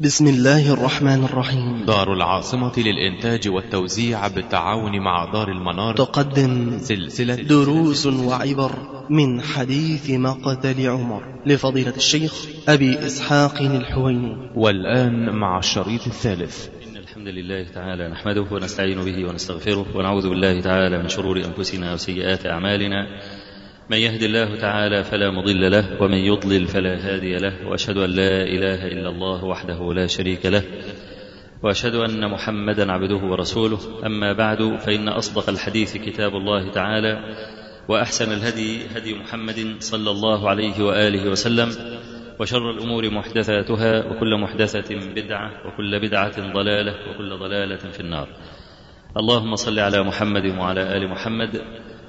بسم الله الرحمن الرحيم. دار العاصمة للإنتاج والتوزيع بالتعاون مع دار المنار تقدم سلسلة دروس وعبر من حديث مقتل عمر لفضيلة الشيخ أبي إسحاق الحويني. والآن مع الشريط الثالث. إن الحمد لله تعالى نحمده ونستعين به ونستغفره ونعوذ بالله تعالى من شرور أنفسنا وسيئات أعمالنا. من يهد الله تعالى فلا مضل له ومن يضلل فلا هادي له وأشهد أن لا إله إلا الله وحده لا شريك له وأشهد أن محمدا عبده ورسوله. أما بعد فإن أصدق الحديث كتاب الله تعالى وأحسن الهدي هدي محمد صلى الله عليه وآله وسلم وشر الأمور محدثاتها وكل محدثة بدعة وكل بدعة ضلالة وكل ضلالة في النار. اللهم صل على محمد وعلى آل محمد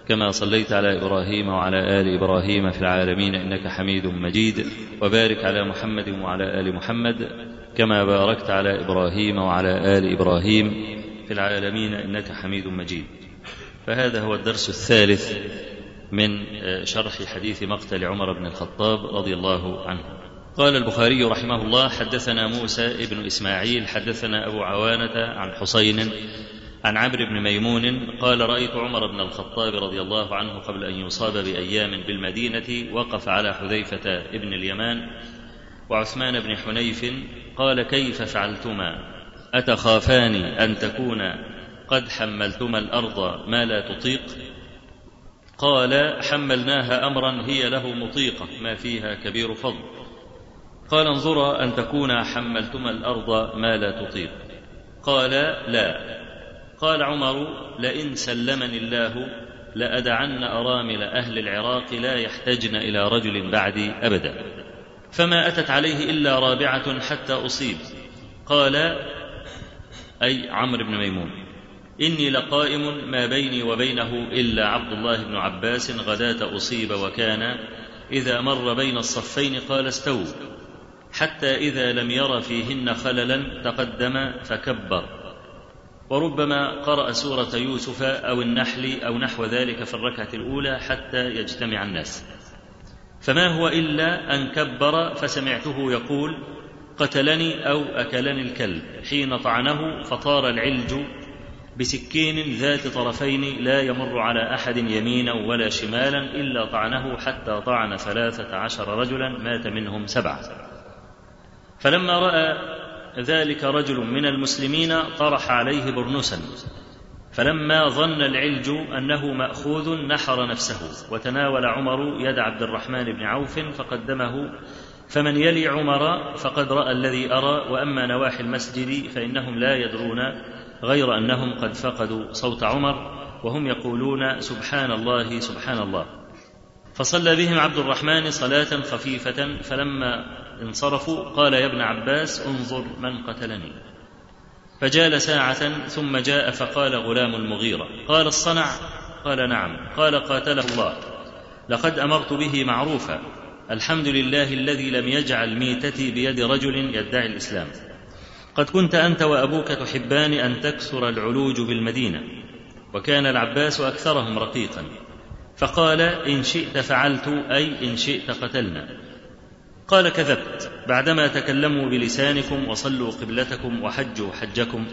كما صليت على إبراهيم وعلى آل إبراهيم في العالمين إنك حميد مجيد وبارك على محمد وعلى آل محمد كما باركت على إبراهيم وعلى آل إبراهيم في العالمين إنك حميد مجيد. فهذا هو الدرس الثالث من شرح حديث مقتل عمر بن الخطاب رضي الله عنه. قال البخاري رحمه الله حدثنا موسى ابن إسماعيل حدثنا أبو عوانة عن حسين عن عمرو بن ميمون قال رأيت عمر بن الخطاب رضي الله عنه قبل أن يصاب بأيام بالمدينة وقف على حذيفة ابن اليمان وعثمان بن حنيف قال كيف فعلتما؟ أتخافان أن تكون قد حملتما الأرض ما لا تطيق؟ قال حملناها أمرا هي له مطيقة ما فيها كبير فضل. قال انظرا أن تكون حملتما الأرض ما لا تطيق. قال لا. قال عمر لئن سلمني الله لأدعن أرامل أهل العراق لا يحتجن إلى رجل بعدي أبدا. فما أتت عليه إلا رابعة حتى أصيب. قال أي عمرو بن ميمون إني لقائم ما بيني وبينه إلا عبد الله بن عباس غداة أصيب وكان إذا مر بين الصفين قال استووا حتى إذا لم ير فيهن خللا تقدم فكبر. وربما قرأ سورة يوسف أو النحل أو نحو ذلك في الركعة الأولى حتى يجتمع الناس. فما هو إلا أن كبر فسمعته يقول قتلني أو أكلني الكلب. حين طعنه فطار العلج بسكين ذات طرفين لا يمر على أحد يمينا ولا شمالا إلا طعنه حتى طعن ثلاثة عشر رجلا مات منهم سبعة. فلما رأى ذلك رجل من المسلمين طرح عليه برنسا فلما ظن العلج أنه مأخوذ نحر نفسه وتناول عمر يد عبد الرحمن بن عوف فقدمه فمن يلي عمر فقد رأى الذي أرى وأما نواحي المسجد فإنهم لا يدرون غير أنهم قد فقدوا صوت عمر وهم يقولون سبحان الله سبحان الله. فصلى بهم عبد الرحمن صلاة خفيفة فلما انصرفوا قال يا ابن عباس انظر من قتلني. فجال ساعة ثم جاء فقال غلام المغيرة. قال الصنع قال نعم. قال قاتله الله. لقد أمرت به معروفا. الحمد لله الذي لم يجعل ميتتي بيد رجل يدعي الإسلام. قد كنت أنت وأبوك تحبان أن تكثر العلوج بالمدينة. وكان العباس أكثرهم رقيقا. فقال إن شئت فعلت أي إن شئت قتلنا. قال كذبت. بعدما تكلموا بلسانكم وصلوا قبلتكم وحجوا حجكم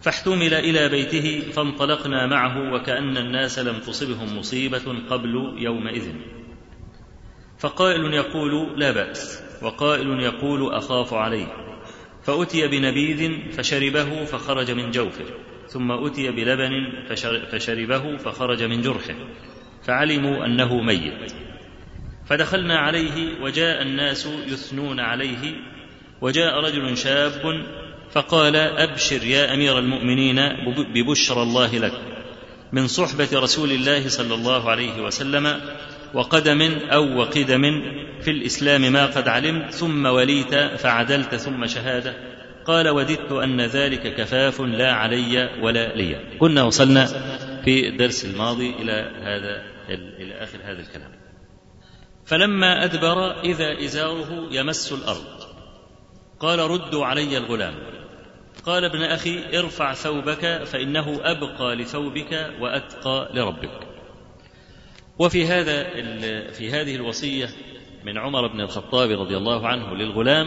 فاحتمل إلى بيته فانطلقنا معه وكأن الناس لم تصبهم مصيبة قبل يومئذ. فقائل يقول لا بأس وقائل يقول أخاف عليه. فأتي بنبيذ فشربه فخرج من جوفه ثم أتي بلبن فشربه فخرج من جرحه فعلموا أنه ميت. فدخلنا عليه وجاء الناس يثنون عليه وجاء رجل شاب فقال أبشر يا أمير المؤمنين ببشرى الله لك من صحبة رسول الله صلى الله عليه وسلم وقدم أو وقدم في الإسلام ما قد علمت ثم وليت فعدلت ثم شهادة. قال وددت أن ذلك كفاف لا علي ولا لي. كنا وصلنا في الدرس الماضي إلى هذا إلى آخر هذا الكلام. فلما أدبر إذا إزاره يمس الأرض. قال ردوا علي الغلام. قال ابن أخي ارفع ثوبك فإنه أبقى لثوبك وأتقى لربك. وفي هذا في هذه الوصية من عمر بن الخطاب رضي الله عنه للغلام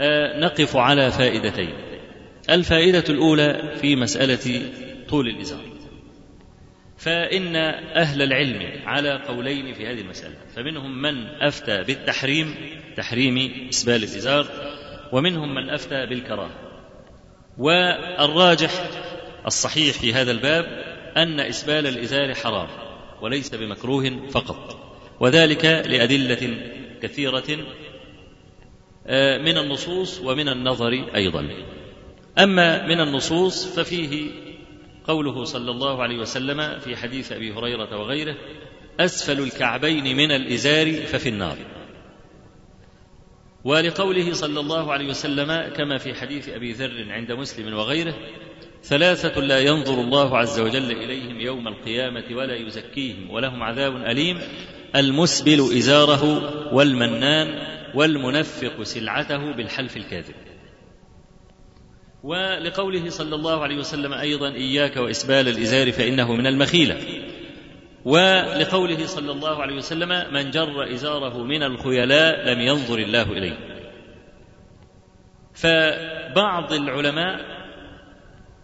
آه، نقف على فائدتين. الفائدة الأولى في مسألة طول الإزار. فإن أهل العلم على قولين في هذه المسألة فمنهم من أفتى بالتحريم تحريم إسبال الإزار ومنهم من أفتى بالكراهة. والراجح الصحيح في هذا الباب أن إسبال الإزار حرام وليس بمكروه فقط. وذلك لأدلة كثيرة آه، من النصوص ومن النظر أيضا. أما من النصوص ففيه قوله صلى الله عليه وسلم في حديث أبي هريرة وغيره أسفل الكعبين من الإزار ففي النار. ولقوله صلى الله عليه وسلم كما في حديث أبي ذر عند مسلم وغيره ثلاثة لا ينظر الله عز وجل إليهم يوم القيامة ولا يزكيهم ولهم عذاب أليم المسبل إزاره والمنان والمنفق سلعته بالحلف الكاذب. ولقوله صلى الله عليه وسلم أيضا إياك وإسبال الإزار فإنه من المخيلة. ولقوله صلى الله عليه وسلم من جر إزاره من الخيلاء لم ينظر الله إليه. فبعض العلماء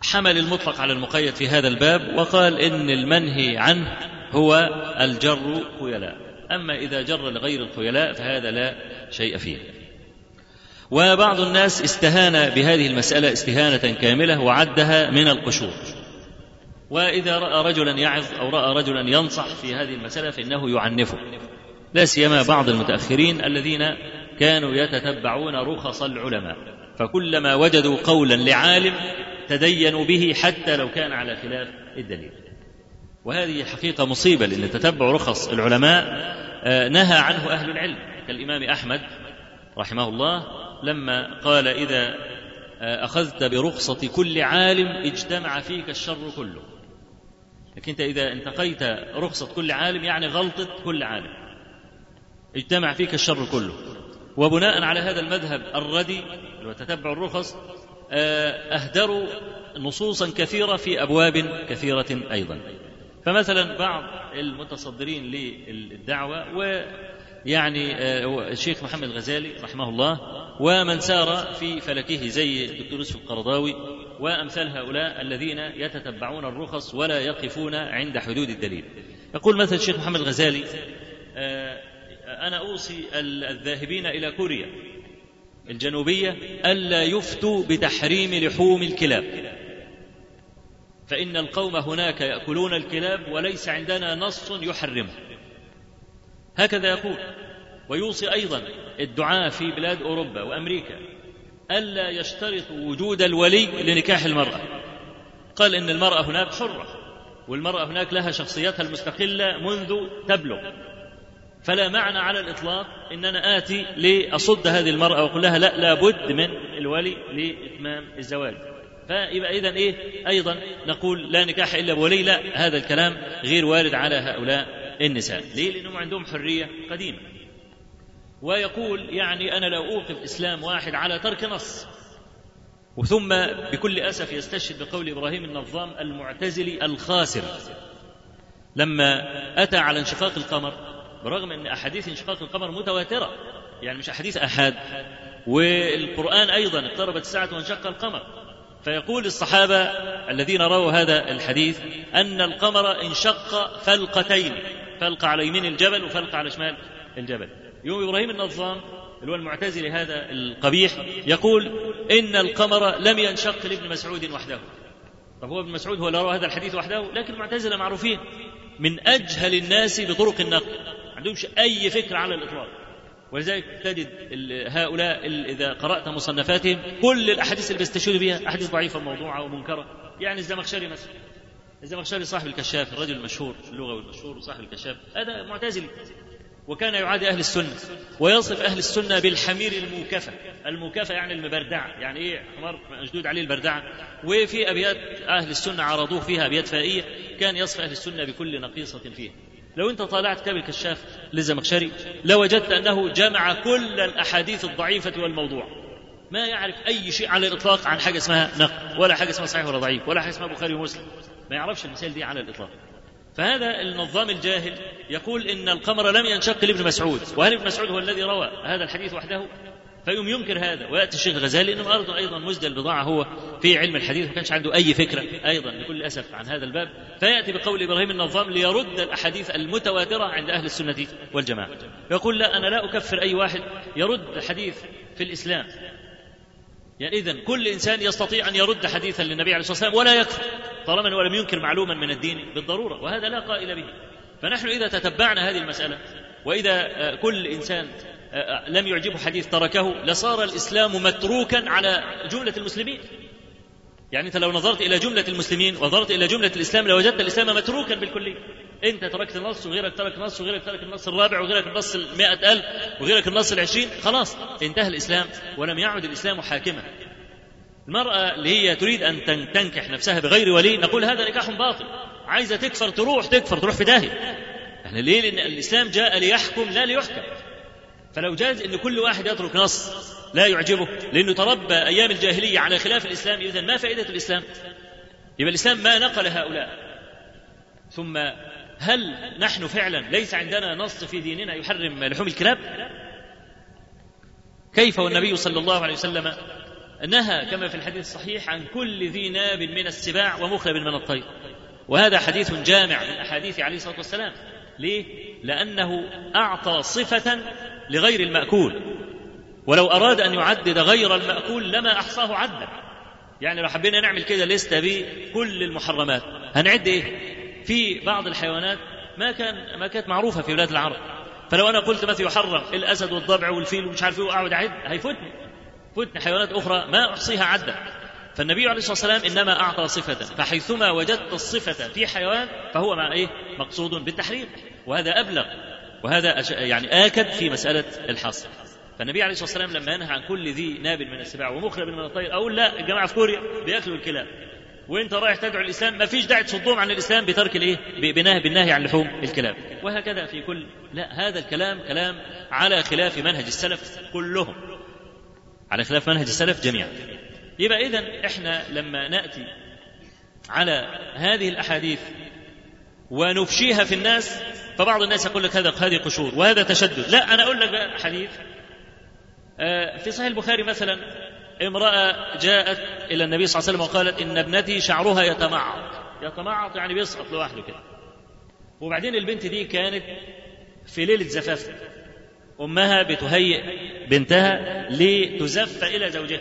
حمل المطلق على المقيد في هذا الباب وقال إن المنهي عنه هو الجر خيلاء. أما إذا جر لغير الخيلاء فهذا لا شيء فيه. وبعض الناس استهان بهذه المسألة استهانة كاملة وعدها من القشور. وإذا رأى رجلا يعظ أو رأى رجلا ينصح في هذه المسألة فإنه يعنفه. لا سيما بعض المتأخرين الذين كانوا يتتبعون رخص العلماء. فكلما وجدوا قولا لعالم تدينوا به حتى لو كان على خلاف الدليل. وهذه حقيقة مصيبة لأن تتبع رخص العلماء آه، نهى عنه أهل العلم. كالإمام أحمد رحمه الله لما قال إذا أخذت برخصة كل عالم اجتمع فيك الشر كله. لكن أنت إذا انتقيت رخصة كل عالم يعني غلطة كل عالم. اجتمع فيك الشر كله. وبناء على هذا المذهب الردي وتتبع الرخص آه، أهدروا نصوصا كثيرة في أبواب كثيرة أيضا. فمثلا بعض المتصدرين للدعوة ويعني آه، الشيخ محمد الغزالي رحمه الله ومن سار في فلكه زي الدكتور يوسف القرضاوي وأمثال هؤلاء الذين يتتبعون الرخص ولا يقفون عند حدود الدليل. يقول مثلا الشيخ محمد الغزالي آه، أنا أوصي الذاهبين إلى كوريا الجنوبية ألا يفتوا بتحريم لحوم الكلاب. فإن القوم هناك يأكلون الكلاب وليس عندنا نص يحرمه. هكذا يقول ويوصي أيضا الدعاة في بلاد أوروبا وأمريكا ألا يشترطوا وجود الولي لنكاح المرأة. قال إن المرأة هناك حرة والمرأة هناك لها شخصيتها المستقلة منذ تبلغ. فلا معنى على الإطلاق إن أنا آتي لأصد هذه المرأة وأقول لها لا لابد من الولي لإتمام الزواج. فيبقى اذا إيه؟ أيضا نقول لا نكاح إلا بولي لا هذا الكلام غير وارد على هؤلاء النساء. ليه؟ لأنهم عندهم حرية قديمة. ويقول يعني أنا لو أوقف إسلام واحد على ترك نص. وثم بكل أسف يستشهد بقول إبراهيم النظام المعتزلي الخاسر. لما أتى على انشقاق القمر برغم أن أحاديث انشقاق القمر متواترة يعني مش أحاديث احاد والقرآن أيضا اقتربت الساعة وانشق القمر. فيقول الصحابة الذين رووا هذا الحديث أن القمر انشق فلقتين. فلقه على يمين الجبل وفلقه على شمال الجبل. يوم إبراهيم النظام اللي هو المعتزلي هذا القبيح يقول إن القمر لم ينشق لابن مسعود وحده. طب هو ابن مسعود هو اللي روى هذا الحديث وحده لكن المعتزلة معروفين. من أجهل الناس بطرق النقل. ما عندهمش أي فكره على الإطلاق. ولذلك تجد هؤلاء إذا قرأت مصنفاتهم كل الأحاديث اللي بيستشهدوا بها أحاديث ضعيفة موضوعه ومنكرة. يعني الزمخشري مثلا. الزمخشري صاحب الكشاف الرجل المشهور اللغوي المشهور وصاحب الكشاف هذا معتزلي وكان يعادي أهل السنة ويصف أهل السنة بالحمير الموكفة. الموكفة يعني المبردعة يعني إيه؟ حمار مشدود عليه البردعة وفي أبيات أهل السنة عرضوه فيها أبيات فائية. كان يصف أهل السنة بكل نقيصة فيها لو أنت طالعت كتاب الكشاف للزمخشري لوجدت أنه جمع كل الأحاديث الضعيفة والموضوع. ما يعرف أي شيء على الإطلاق عن حاجة اسمها نقل ولا حاجة اسمها صحيح ولا ضعيف ولا حاجة اسمها بخاري ومسلم. ما يعرفش المثال دي على الإطلاق. فهذا النظام الجاهل يقول إن القمر لم ينشق لابن مسعود. وهل ابن مسعود هو الذي روى هذا الحديث وحده؟ فيقوم ينكر هذا. ويأتي الشيخ الغزالي إنه برضه أيضا مزدى البضاعه هو في علم الحديث ما كانش عنده أي فكرة أيضا بكل أسف عن هذا الباب. فيأتي بقول إبراهيم النظام ليرد الأحاديث المتواترة عند أهل السنة والجماعة. يقول لا أنا لا أكفر أي واحد يرد حديث في الإسلام. يعني اذا كل إنسان يستطيع أن يرد حديثا للنبي عليه الصلاة والسلام ولا يكفر. طالما ولم ينكر معلوما من الدين بالضرورة وهذا لا قائل به. فنحن إذا تتبعنا هذه المسألة وإذا كل إنسان لم يعجبه حديث تركه لصار الإسلام متروكا على جملة المسلمين. يعني أنت لو نظرت إلى جملة المسلمين ونظرت إلى جملة الإسلام لوجدت الإسلام متروكا بالكلية. انت تركت نص وغيرك ترك نص وغيرك ترك النص الرابع وغيرك النص المائة ألف وغيرك النص العشرين خلاص انتهى الإسلام ولم يعد الإسلام حاكما. المرأة اللي هي تريد أن تنكح نفسها بغير ولي نقول هذا نكاح باطل. عايزة تكفر تروح تكفر تروح في داهية. إحنا ليه؟ لأن الإسلام جاء ليحكم لا ليحكم. فلو جاز أن كل واحد يترك نص لا يعجبه لأنه تربى أيام الجاهلية على خلاف الإسلام إذا ما فائدة الإسلام؟ يبقى الإسلام ما نقل هؤلاء. ثم هل نحن فعلا ليس عندنا نص في ديننا يحرم لحوم الكلاب؟ كيف والنبي صلى الله عليه وسلم نهى كما في الحديث الصحيح عن كل ذي ناب من السباع ومخلب من الطير. وهذا حديث جامع من أحاديث عليه الصلاة والسلام. ليه؟ لأنه أعطى صفة لغير المأكول. ولو أراد أن يعدد غير المأكول لما أحصاه عدا يعني لو حبينا نعمل كده لستة بكل المحرمات. هنعد إيه؟ في بعض الحيوانات ما كان ما كانت معروفة في بلاد العرب. فلو أنا قلت مثلا يحرم الأسد والضبع والفيل ومش عارف إيه وأقعد أعد هيفوتني. فوتني. حيوانات أخرى ما احصيها عدا فالنبي عليه الصلاة والسلام إنما أعطى صفة. فحيثما وجدت الصفة في حيوان فهو مع إيه؟ مقصود بالتحريم. وهذا أبلغ. وهذا يعني آكد في مسألة الحصر. فالنبي عليه الصلاة والسلام لما ينهى عن كل ذي ناب من السباع ومخرب من الطير أقول لا الجماعه في كوريا بيأكلوا الكلاب. وانت رايح تدعو الإسلام ما فيش داعي تصدهم عن الإسلام بترك الإيه؟ بنهي بالنهي عن لحوم الكلاب وهكذا في كل لا هذا الكلام كلام على خلاف منهج السلف كلهم. على خلاف منهج السلف جميعا. يبقى اذا إحنا لما نأتي على هذه الأحاديث ونفشيها في الناس فبعض الناس يقول لك هذا هذه قشور وهذا تشدد. لا أنا أقول لك بقى حديث في صحيح البخاري مثلا امرأة جاءت إلى النبي صلى الله عليه وسلم وقالت إن ابنتي شعرها يتمعط. يتمعط يعني بيسقط لوحده كده. وبعدين البنت دي كانت في ليلة زفاف. أمها بتهيئ بنتها لتزف إلى زوجها.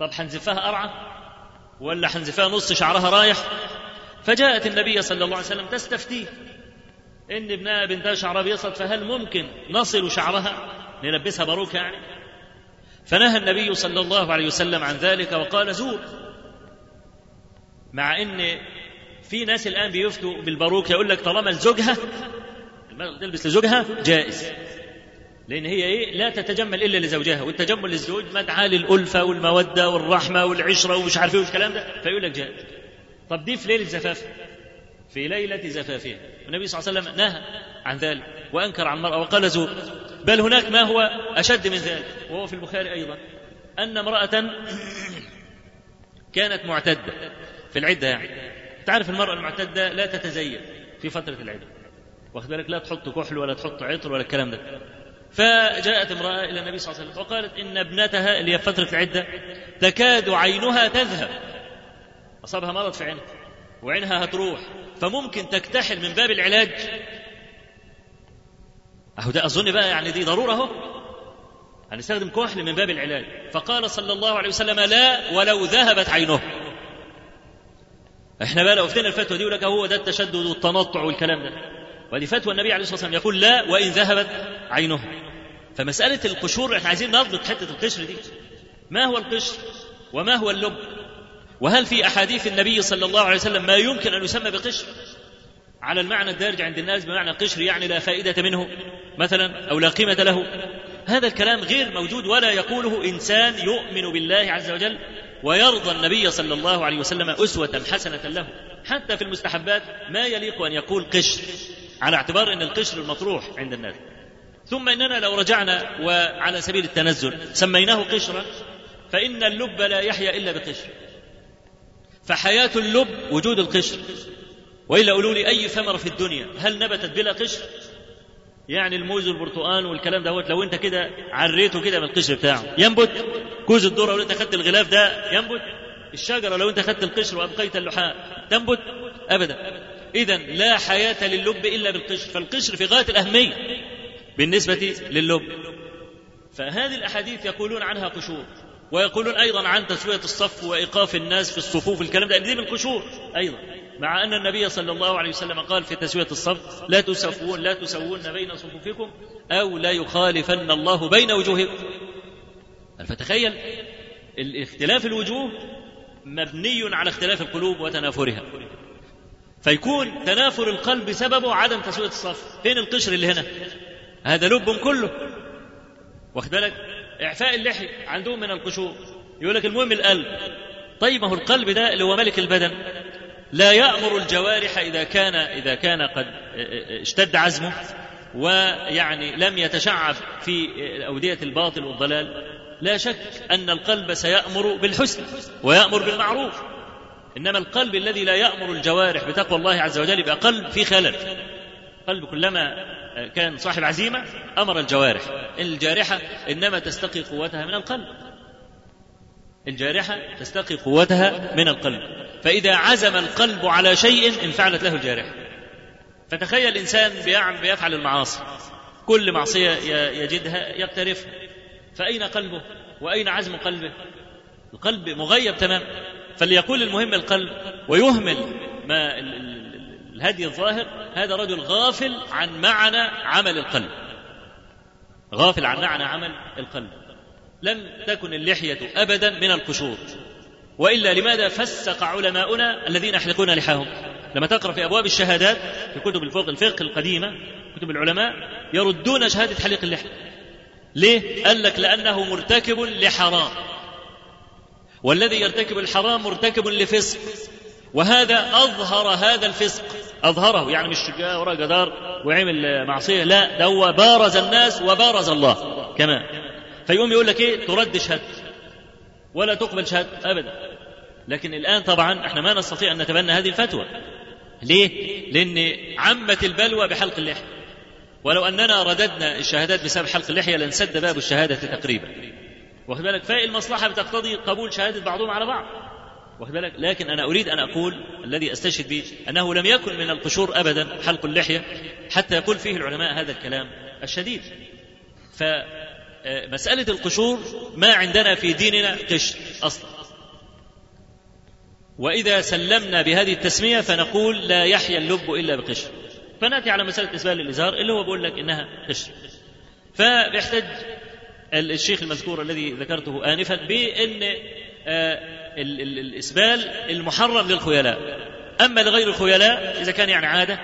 طب حنزفها أرعى ولا حنزفها نص شعرها رايح؟ فجاءت النبي صلى الله عليه وسلم تستفتيه. إن ابنها بنتها شعرها بيسقط فهل ممكن نصل شعرها؟ نلبسها باروكة يعني؟ فنهى النبي صلى الله عليه وسلم عن ذلك وقال زور. مع إن في ناس الآن بيفتوا بالباروك يقول لك طالما لزوجها تلبس لزوجها جائز. لأن هي إيه؟ لا تتجمل إلا لزوجها والتجمل للزوج مدعاه للالفه والمودة والرحمة والعشرة ومش عارف إيه والكلام ده فيقول لك جائز. طب دي في ليلة زفافها في ليلة زفافها. النبي صلى الله عليه وسلم نهى عن ذلك وأنكر عن المرأة وقال زور. بل هناك ما هو أشد من ذلك وهو في البخاري أيضا أن امرأة كانت معتدة في العدة يعني. تعرف المرأة المعتدة لا تتزين في فترة العدة. واخد بالك؟ لا تحط كحل ولا تحط عطر ولا الكلام ده. فجاءت امرأة إلى النبي صلى الله عليه وسلم وقالت إن ابنتها اللي هي فترة العدة تكاد عينها تذهب. أصابها مرض في عينها وعينها هتروح فممكن تكتحل من باب العلاج أهو ده أظن بقى يعني دي ضرورة أهو. هنستخدم كحل من باب العلاج. فقال صلى الله عليه وسلم لا ولو ذهبت عينه. إحنا بقى لو افتينا الفتوى دي يقول لك هو ده التشدد والتنطع والكلام ده. ودي فتوى النبي عليه الصلاة والسلام يقول لا وإن ذهبت عينه. فمسألة القشور إحنا عايزين نضبط حتة القشر دي. ما هو القشر؟ وما هو اللب؟ وهل في أحاديث النبي صلى الله عليه وسلم ما يمكن أن يسمى بقشر؟ على المعنى الدارج عند الناس بمعنى قشر يعني لا فائدة منه مثلا أو لا قيمة له. هذا الكلام غير موجود ولا يقوله إنسان يؤمن بالله عز وجل ويرضى النبي صلى الله عليه وسلم أسوة حسنة له. حتى في المستحبات ما يليق أن يقول قشر على اعتبار إن القشر المطروح عند الناس. ثم إننا لو رجعنا وعلى سبيل التنزل سميناه قشرا فإن اللب لا يحيا إلا بقشر. فحياة اللب وجود القشر. وإلا قولوا لي أي ثمرة في الدنيا؟ هل نبتت بلا قشر؟ يعني الموز والبرتقال والكلام دوت لو انت كده عريته كده من القشر بتاعه. ينبت؟ كوز الذرة لو انت خدت الغلاف ده ينبت؟ الشجرة لو انت خدت القشر وأبقيت اللحاء تنبت؟ أبدا. إذا لا حياة للب إلا بالقشر. فالقشر في غاية الأهمية بالنسبة للب. فهذه الأحاديث يقولون عنها قشور ويقولون أيضا عن تسوية الصف وإيقاف الناس في الصفوف الكلام ده. دي من القشور أيضا. مع أن النبي صلى الله عليه وسلم قال في تسوية الصف لا تسفون لا تسوون بين صفوفكم أو لا يخالفن الله بين وجوهكم. فتخيل الاختلاف الوجوه مبني على اختلاف القلوب وتنافرها؟ فيكون تنافر القلب سببه عدم تسوية الصف. فين القشر اللي هنا؟ هذا لب كله. واخد بالك؟ إعفاء اللحيه عندهم من القشور. يقول لك المهم القلب. طيب ما هو القلب ده اللي هو ملك البدن. لا يأمر الجوارح إذا كان إذا كان قد اشتد عزمه ويعني لم يتشعب في أودية الباطل والضلال. لا شك أن القلب سيأمر بالحسن ويأمر بالمعروف. إنما القلب الذي لا يأمر الجوارح بتقوى الله عز وجل يبقى قلب في خلل. قلب كلما كان صاحب عزيمة أمر الجوارح. الجارحة إنما تستقي قوتها من القلب. الجارحة تستقي قوتها من القلب. فإذا عزم القلب على شيء انفعلت له الجارحة. فتخيل الإنسان بيفعل المعاصي. كل معصية يجدها يقترفها. فأين قلبه؟ وأين عزم قلبه؟ القلب مغيب تماما فليقول المهم القلب ويهمل ما الهدي الظاهر هذا رجل غافل عن معنى عمل القلب. غافل عن معنى عمل القلب. لم تكن اللحية أبدا من القشور. وإلا لماذا فسق علماؤنا الذين يحلقون لحاهم؟ لما تقرأ في أبواب الشهادات في كتب الفقه الفقه القديمة كتب العلماء يردون شهادة حليق اللحية ليه؟ قال لك لأنه مرتكب لحرام. والذي يرتكب الحرام مرتكب لفسق. وهذا أظهر هذا الفسق. أظهره يعني مش جاء وراء جدار وعمل معصية لا ده هو بارز الناس وبارز الله. كمان. فيقوم يقول لك إيه؟ ترد شهادة ولا تقبل شهادة أبدا. لكن الآن طبعا إحنا ما نستطيع أن نتبنى هذه الفتوى. ليه؟ لأن عمت البلوى بحلق اللحية. ولو أننا رددنا الشهادات بسبب حلق اللحية لانسد باب الشهادة تقريبا. واخد بالك؟ فالمصلحة بتقتضي قبول شهادة بعضهم على بعض. واخد بالك؟ لكن أنا أريد أن أقول الذي أستشهد به أنه لم يكن من القشور أبدا حلق اللحية حتى يقول فيه العلماء هذا الكلام الشديد. فمسألة القشور ما عندنا في ديننا قشر أصلا. وإذا سلمنا بهذه التسمية فنقول لا يحيا اللب إلا بقشر. فنأتي على مسألة إسبال الإزار اللي هو بيقول لك إنها قشر. فبيحتج الشيخ المذكور الذي ذكرته آنفا بأن الإسبال المحرم للخيلاء. أما لغير الخيلاء إذا كان يعني عادة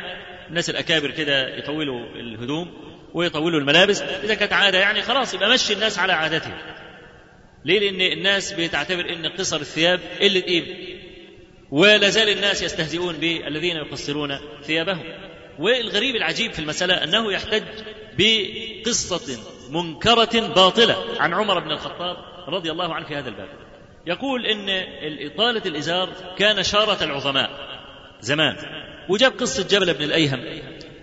الناس الأكابر كده يطولوا الهدوم. ويطولوا الملابس. إذا كانت عادة يعني خلاص يبقى مشي الناس على عادتهم. ليه؟ لأن الناس بتعتبر أن قصر الثياب قلة قيمة. ولا زال الناس يستهزئون بالذين يقصرون ثيابهم. والغريب العجيب في المسألة أنه يحتج بقصة منكرة باطلة عن عمر بن الخطاب رضي الله عنه في هذا الباب. يقول إن إطالة الإزار كان شارة العظماء زمان. وجاب قصة جبل بن الأيهم.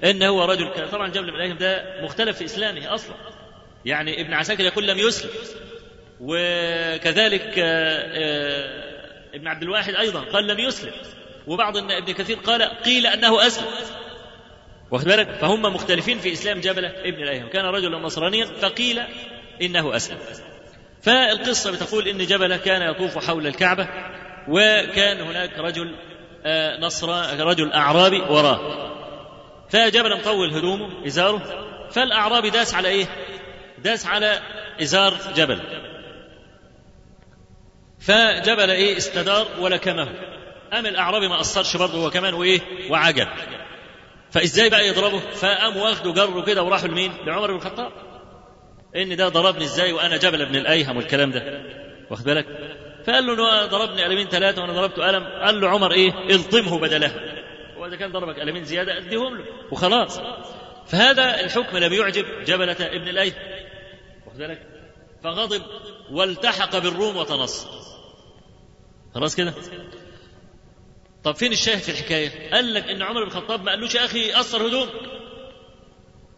إن هو رجل طبعا جبل بن ده مختلف في إسلامه أصلا. يعني ابن عساكر يقول لم يسلم. وكذلك ابن عبد الواحد أيضا قال لم يسلم. وبعض ابن كثير قال قيل أنه أسلم. واخد بالك؟ فهم مختلفين في إسلام جبلة ابن الأيهم. كان رجلا نصرانيا فقيل إنه أسلم. فالقصة بتقول إن جبلة كان يطوف حول الكعبة وكان هناك رجل نصر رجل أعرابي وراه فجبل مطول هدومه إزاره. فالأعرابي داس على إيه؟ داس على إزار جبل. فجبل إيه؟ استدار ولكمه. قام الأعرابي ما قصرش برضه هو كمان وإيه؟ وعجب. فإزاي بقى يضربه؟ فقام واخده جره كده وراحوا لمين؟ لعمر بن الخطاب. إن ده ضربني إزاي وأنا جبل ابن الأيهم والكلام ده. واخد بالك؟ فقال له ضربني قلمين ثلاثة وأنا ضربته قلم قال له عمر إيه؟ الطمه بدله. واذا كان ضربك قلمين زيادة أديهم له وخلاص. فهذا الحكم لم يعجب جبلة ابن الايهم واخد بالك؟ فغضب والتحق بالروم وتنصر خلاص كده؟ طب فين الشاهد في الحكاية؟ قال لك إن عمر بن الخطاب ما قالوش يا أخي قصر هدومك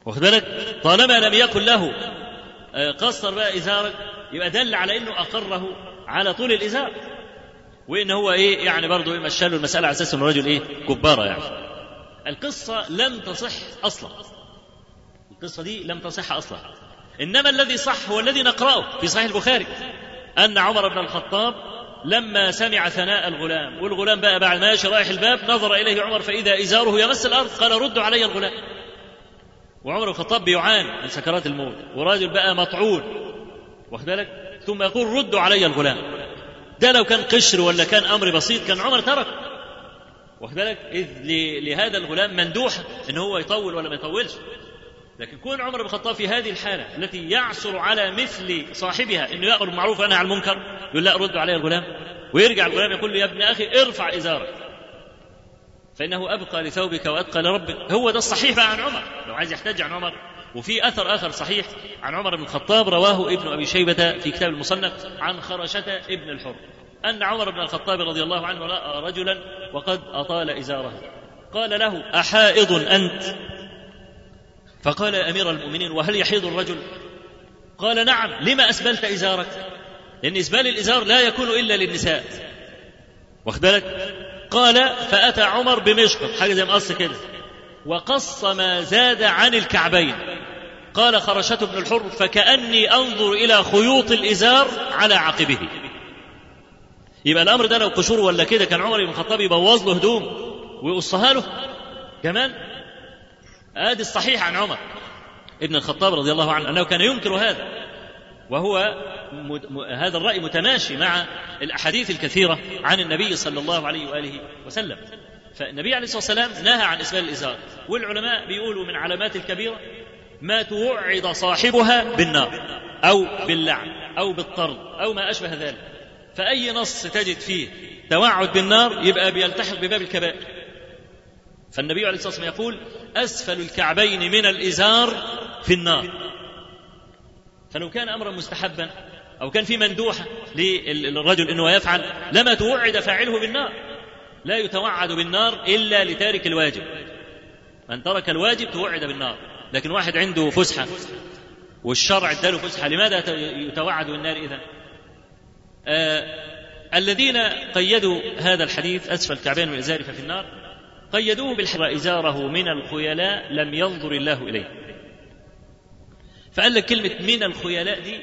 واخد بالك؟ طالما لم يكن له آه، قصر بقى ازارك يبقى دل على إنه أقره على طول الإزار. وإن هو إيه يعني برضه إيه مشى له المساله على أساس انه رجل إيه كبارة يعني. القصة لم تصح أصلا. القصة دي لم تصح أصلا. إنما الذي صح هو الذي نقرأه في صحيح البخاري. أن عمر بن الخطاب لما سمع ثناء الغلام والغلام بقى بعد ماشي رايح الباب نظر إليه عمر فإذا إزاره يمس الأرض قال ردوا علي الغلام. وعمر بن الخطاب بيعاني من سكرات الموت وراجل بقى مطعون. واخد بالك؟ ثم يقول ردوا علي الغلام. ده لو كان قشر ولا كان أمر بسيط كان عمر ترك. واخد بالك ل- لهذا الغلام مندوح إن هو يطول ولا ما يطولش. لكن كون عمر بن الخطاب في هذه الحالة التي يعثر على مثل صاحبها إنه يأمر بالمعروف وينهى عن المنكر يقول لا ردوا علي الغلام. ويرجع الغلام يقول له يا ابن أخي ارفع إزارك. فإنه أبقى لثوبك وأتقى لربك. هو ده الصحيح بقى عن عمر. لو عايز يحتج عن عمر وفي أثر اخر صحيح عن عمر بن الخطاب رواه ابن أبي شيبة في كتاب المصنف عن خرشة ابن الحر. أن عمر بن الخطاب رضي الله عنه رأى رجلا وقد أطال إزاره. قال له أحائض أنت؟ فقال يا أمير المؤمنين وهل يحيض الرجل؟ قال نعم لما أسبلت إزارك؟ لأن إسبال الإزار لا يكون إلا للنساء. واخد بالك؟ قال فأتى عمر بمشقط حاجة زي مقص كده. وقص ما زاد عن الكعبين. قال خرشة بن الحر فكأني أنظر إلى خيوط الإزار على عقبه. يبقى الأمر ده لو قشور ولا كده كان عمر بن الخطاب يبوظ له هدوم ويقصها له؟ كمان آدي الصحيح عن عمر. ابن الخطاب رضي الله عنه أنه كان ينكر هذا. وهو. هذا الرأي متماشي مع الأحاديث الكثيرة عن النبي صلى الله عليه وآله وسلم. فالنبي عليه الصلاة والسلام نهى عن اسبال الإزار. والعلماء بيقولوا من علامات الكبيرة ما توعد صاحبها بالنار أو باللعن أو بالطرد أو ما أشبه ذلك. فأي نص تجد فيه توعد بالنار يبقى بيلتحق بباب الكبائر. فالنبي عليه الصلاة والسلام يقول أسفل الكعبين من الإزار في النار. فلو كان أمرا مستحبا أو كان في مندوحة للرجل إنه يفعل لما توعد فاعله بالنار. لا يتوعد بالنار إلا لتارك الواجب. من ترك الواجب توعد بالنار. لكن واحد عنده فسحة والشرع اداله فسحة لماذا يتوعد بالنار اذا آه الذين قيدوا هذا الحديث أسفل الكعبين من ففي النار قيدوه بالحر إزاره من الخيلاء لم ينظر الله إليه. فقال لك كلمة من الخيلاء دي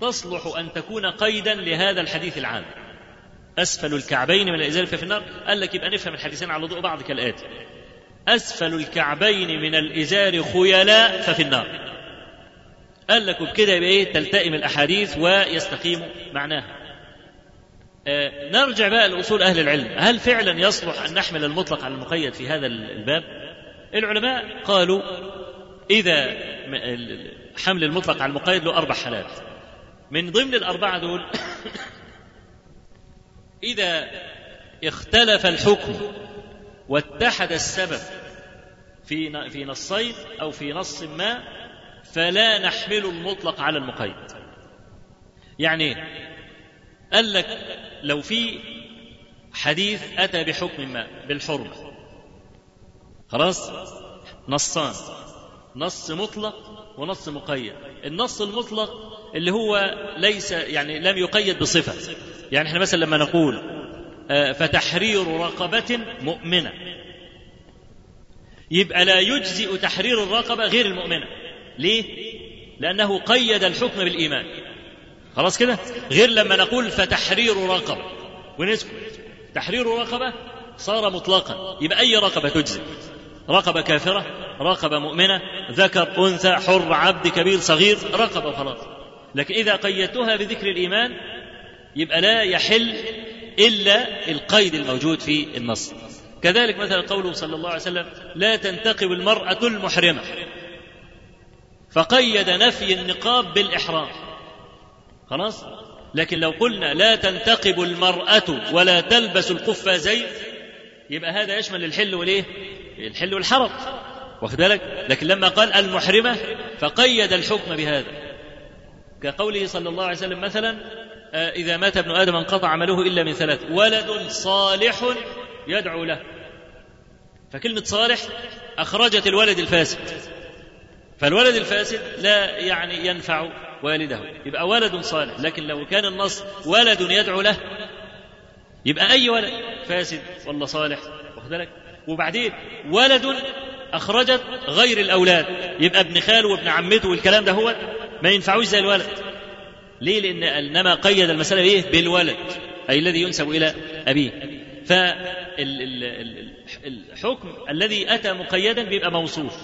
تصلح أن تكون قيدا لهذا الحديث العام. أسفل الكعبين من الإزار ففي النار. قال لك يبقى نفهم الحديثين على ضوء بعض كالآتي. أسفل الكعبين من الإزار خيلاء ففي النار. قال لك وبكده يبقى إيه؟ تلتئم الأحاديث ويستقيم معناها. آه نرجع بقى لأصول أهل العلم. هل فعلا يصلح أن نحمل المطلق على المقيد في هذا الباب؟ العلماء قالوا إذا حمل المطلق على المقيد له أربع حالات. من ضمن الأربعة دول إذا اختلف الحكم واتحد السبب في في نصين أو في نص ما فلا نحمل المطلق على المقيد. يعني قال لك لو في حديث أتى بحكم ما بالحرمة. خلاص؟ نصان. نص مطلق ونص مقيد. النص المطلق اللي هو ليس يعني لم يقيد بصفة. يعني إحنا مثلا لما نقول فتحرير رقبة مؤمنة. يبقى لا يجزئ تحرير الرقبة غير المؤمنة. ليه؟ لأنه قيد الحكم بالإيمان. خلاص كده؟ غير لما نقول فتحرير رقبة. ونسكت. تحرير رقبة صار مطلقا. يبقى أي رقبة تجزئ؟ رقبة كافرة رقبة مؤمنة ذكر أنثى حر عبد كبير صغير رقبة خلاص لكن إذا قيدتها بذكر الإيمان يبقى لا يحل إلا القيد الموجود في النص. كذلك مثلا قوله صلى الله عليه وسلم لا تنتقب المرأة المحرمة. فقيد نفي النقاب بالإحرام. خلاص؟ لكن لو قلنا لا تنتقب المرأة ولا تلبس القفازين يبقى هذا يشمل الحل والإيه؟ الحل والحرم. واخد بالك؟ لكن لما قال المحرمة فقيد الحكم بهذا. كقوله صلى الله عليه وسلم مثلا إذا مات ابن آدم انقطع عمله إلا من ثلاث. ولد صالح يدعو له. فكلمة صالح أخرجت الولد الفاسد. فالولد الفاسد لا يعني ينفع والده. يبقى ولد صالح. لكن لو كان النص ولد يدعو له يبقى أي ولد؟ فاسد. ولا صالح. واخد بالك؟ وبعدين ولد أخرجت غير الأولاد. يبقى ابن خاله وابن عمته والكلام ده هو ما ينفعوش زي الولد. ليه؟ لأن إنما قيد المسألة إيه؟ بالولد أي الذي ينسب إلى أبيه. فالحكم الذي أتى مقيدا بيبقى موصوف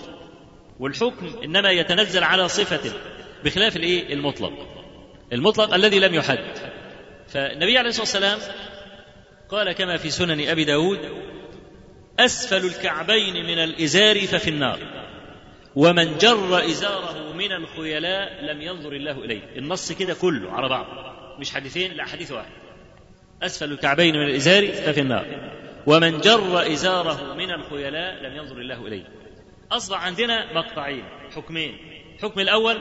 والحكم إنما يتنزل على صفة بخلاف الإيه؟ المطلق. المطلق الذي لم يحد. فالنبي عليه الصلاة والسلام قال كما في سنن أبي داود أسفل الكعبين من الإزار ففي النار. ومن جر إزاره من الخيلاء لم ينظر الله إليه. النص كده كله على بعض. مش حديثين لا حديث واحد. أسفل الكعبين من الإزار ففي النار. ومن جر إزاره من الخيلاء لم ينظر الله إليه. أصبح عندنا مقطعين حكمين. الحكم الأول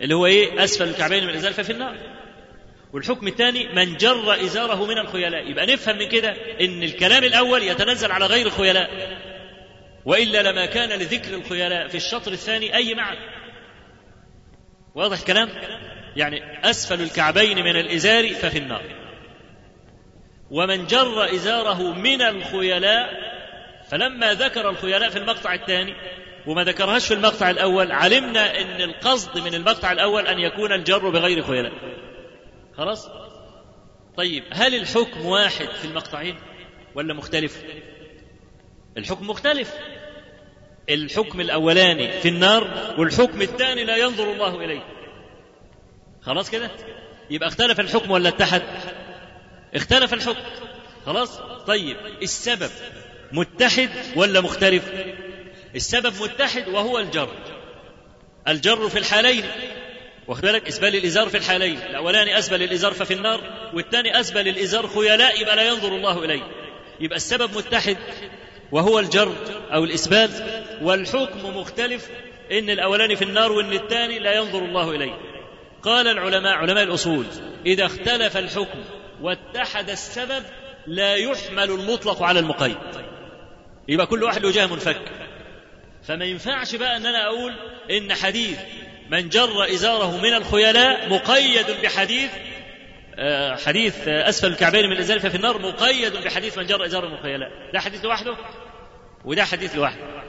اللي هو إيه؟ أسفل الكعبين من الإزار ففي النار. والحكم الثاني من جر إزاره من الخيلاء. يبقى نفهم من كده إن الكلام الأول يتنزل على غير الخيلاء. وإلا لما كان لذكر الخيلاء في الشطر الثاني أي معنى واضح الكلام يعني أسفل الكعبين من الإزار ففي النار. ومن جر إزاره من الخيلاء فلما ذكر الخيلاء في المقطع الثاني وما ذكرهاش في المقطع الأول علمنا أن القصد من المقطع الأول أن يكون الجر بغير خيلاء. خلاص؟ طيب هل الحكم واحد في المقطعين ولا مختلف؟ الحكم مختلف. الحكم الأولاني في النار والحكم الثاني لا ينظر الله إليه. خلاص كده؟ يبقى اختلف الحكم ولا اتحد؟ اختلف الحكم. خلاص؟ طيب السبب متحد ولا مختلف؟ السبب متحد وهو الجر. الجر في الحالين. واخد بالك؟ اسبال الإزار في الحالين. الأولاني أسبل الإزار ففي النار والثاني أسبل الإزار خيلاء يبقى لا ينظر الله إليه. يبقى السبب متحد. وهو الجر أو الاسبال والحكم مختلف إن الاولاني في النار وإن الثاني لا ينظر الله إليه. قال العلماء علماء الأصول إذا اختلف الحكم واتحد السبب لا يحمل المطلق على المقيد. يبقى كل واحد له جهة منفك. فما ينفعش بقى إن أنا أقول إن حديث من جر إزاره من الخيلاء مقيد بحديث آه، حديث آه، أسفل الكعبين من الإزار ففي النار مقيد بحديث من جر إزاره من الخيلاء. ده حديث لوحده وده حديث لوحده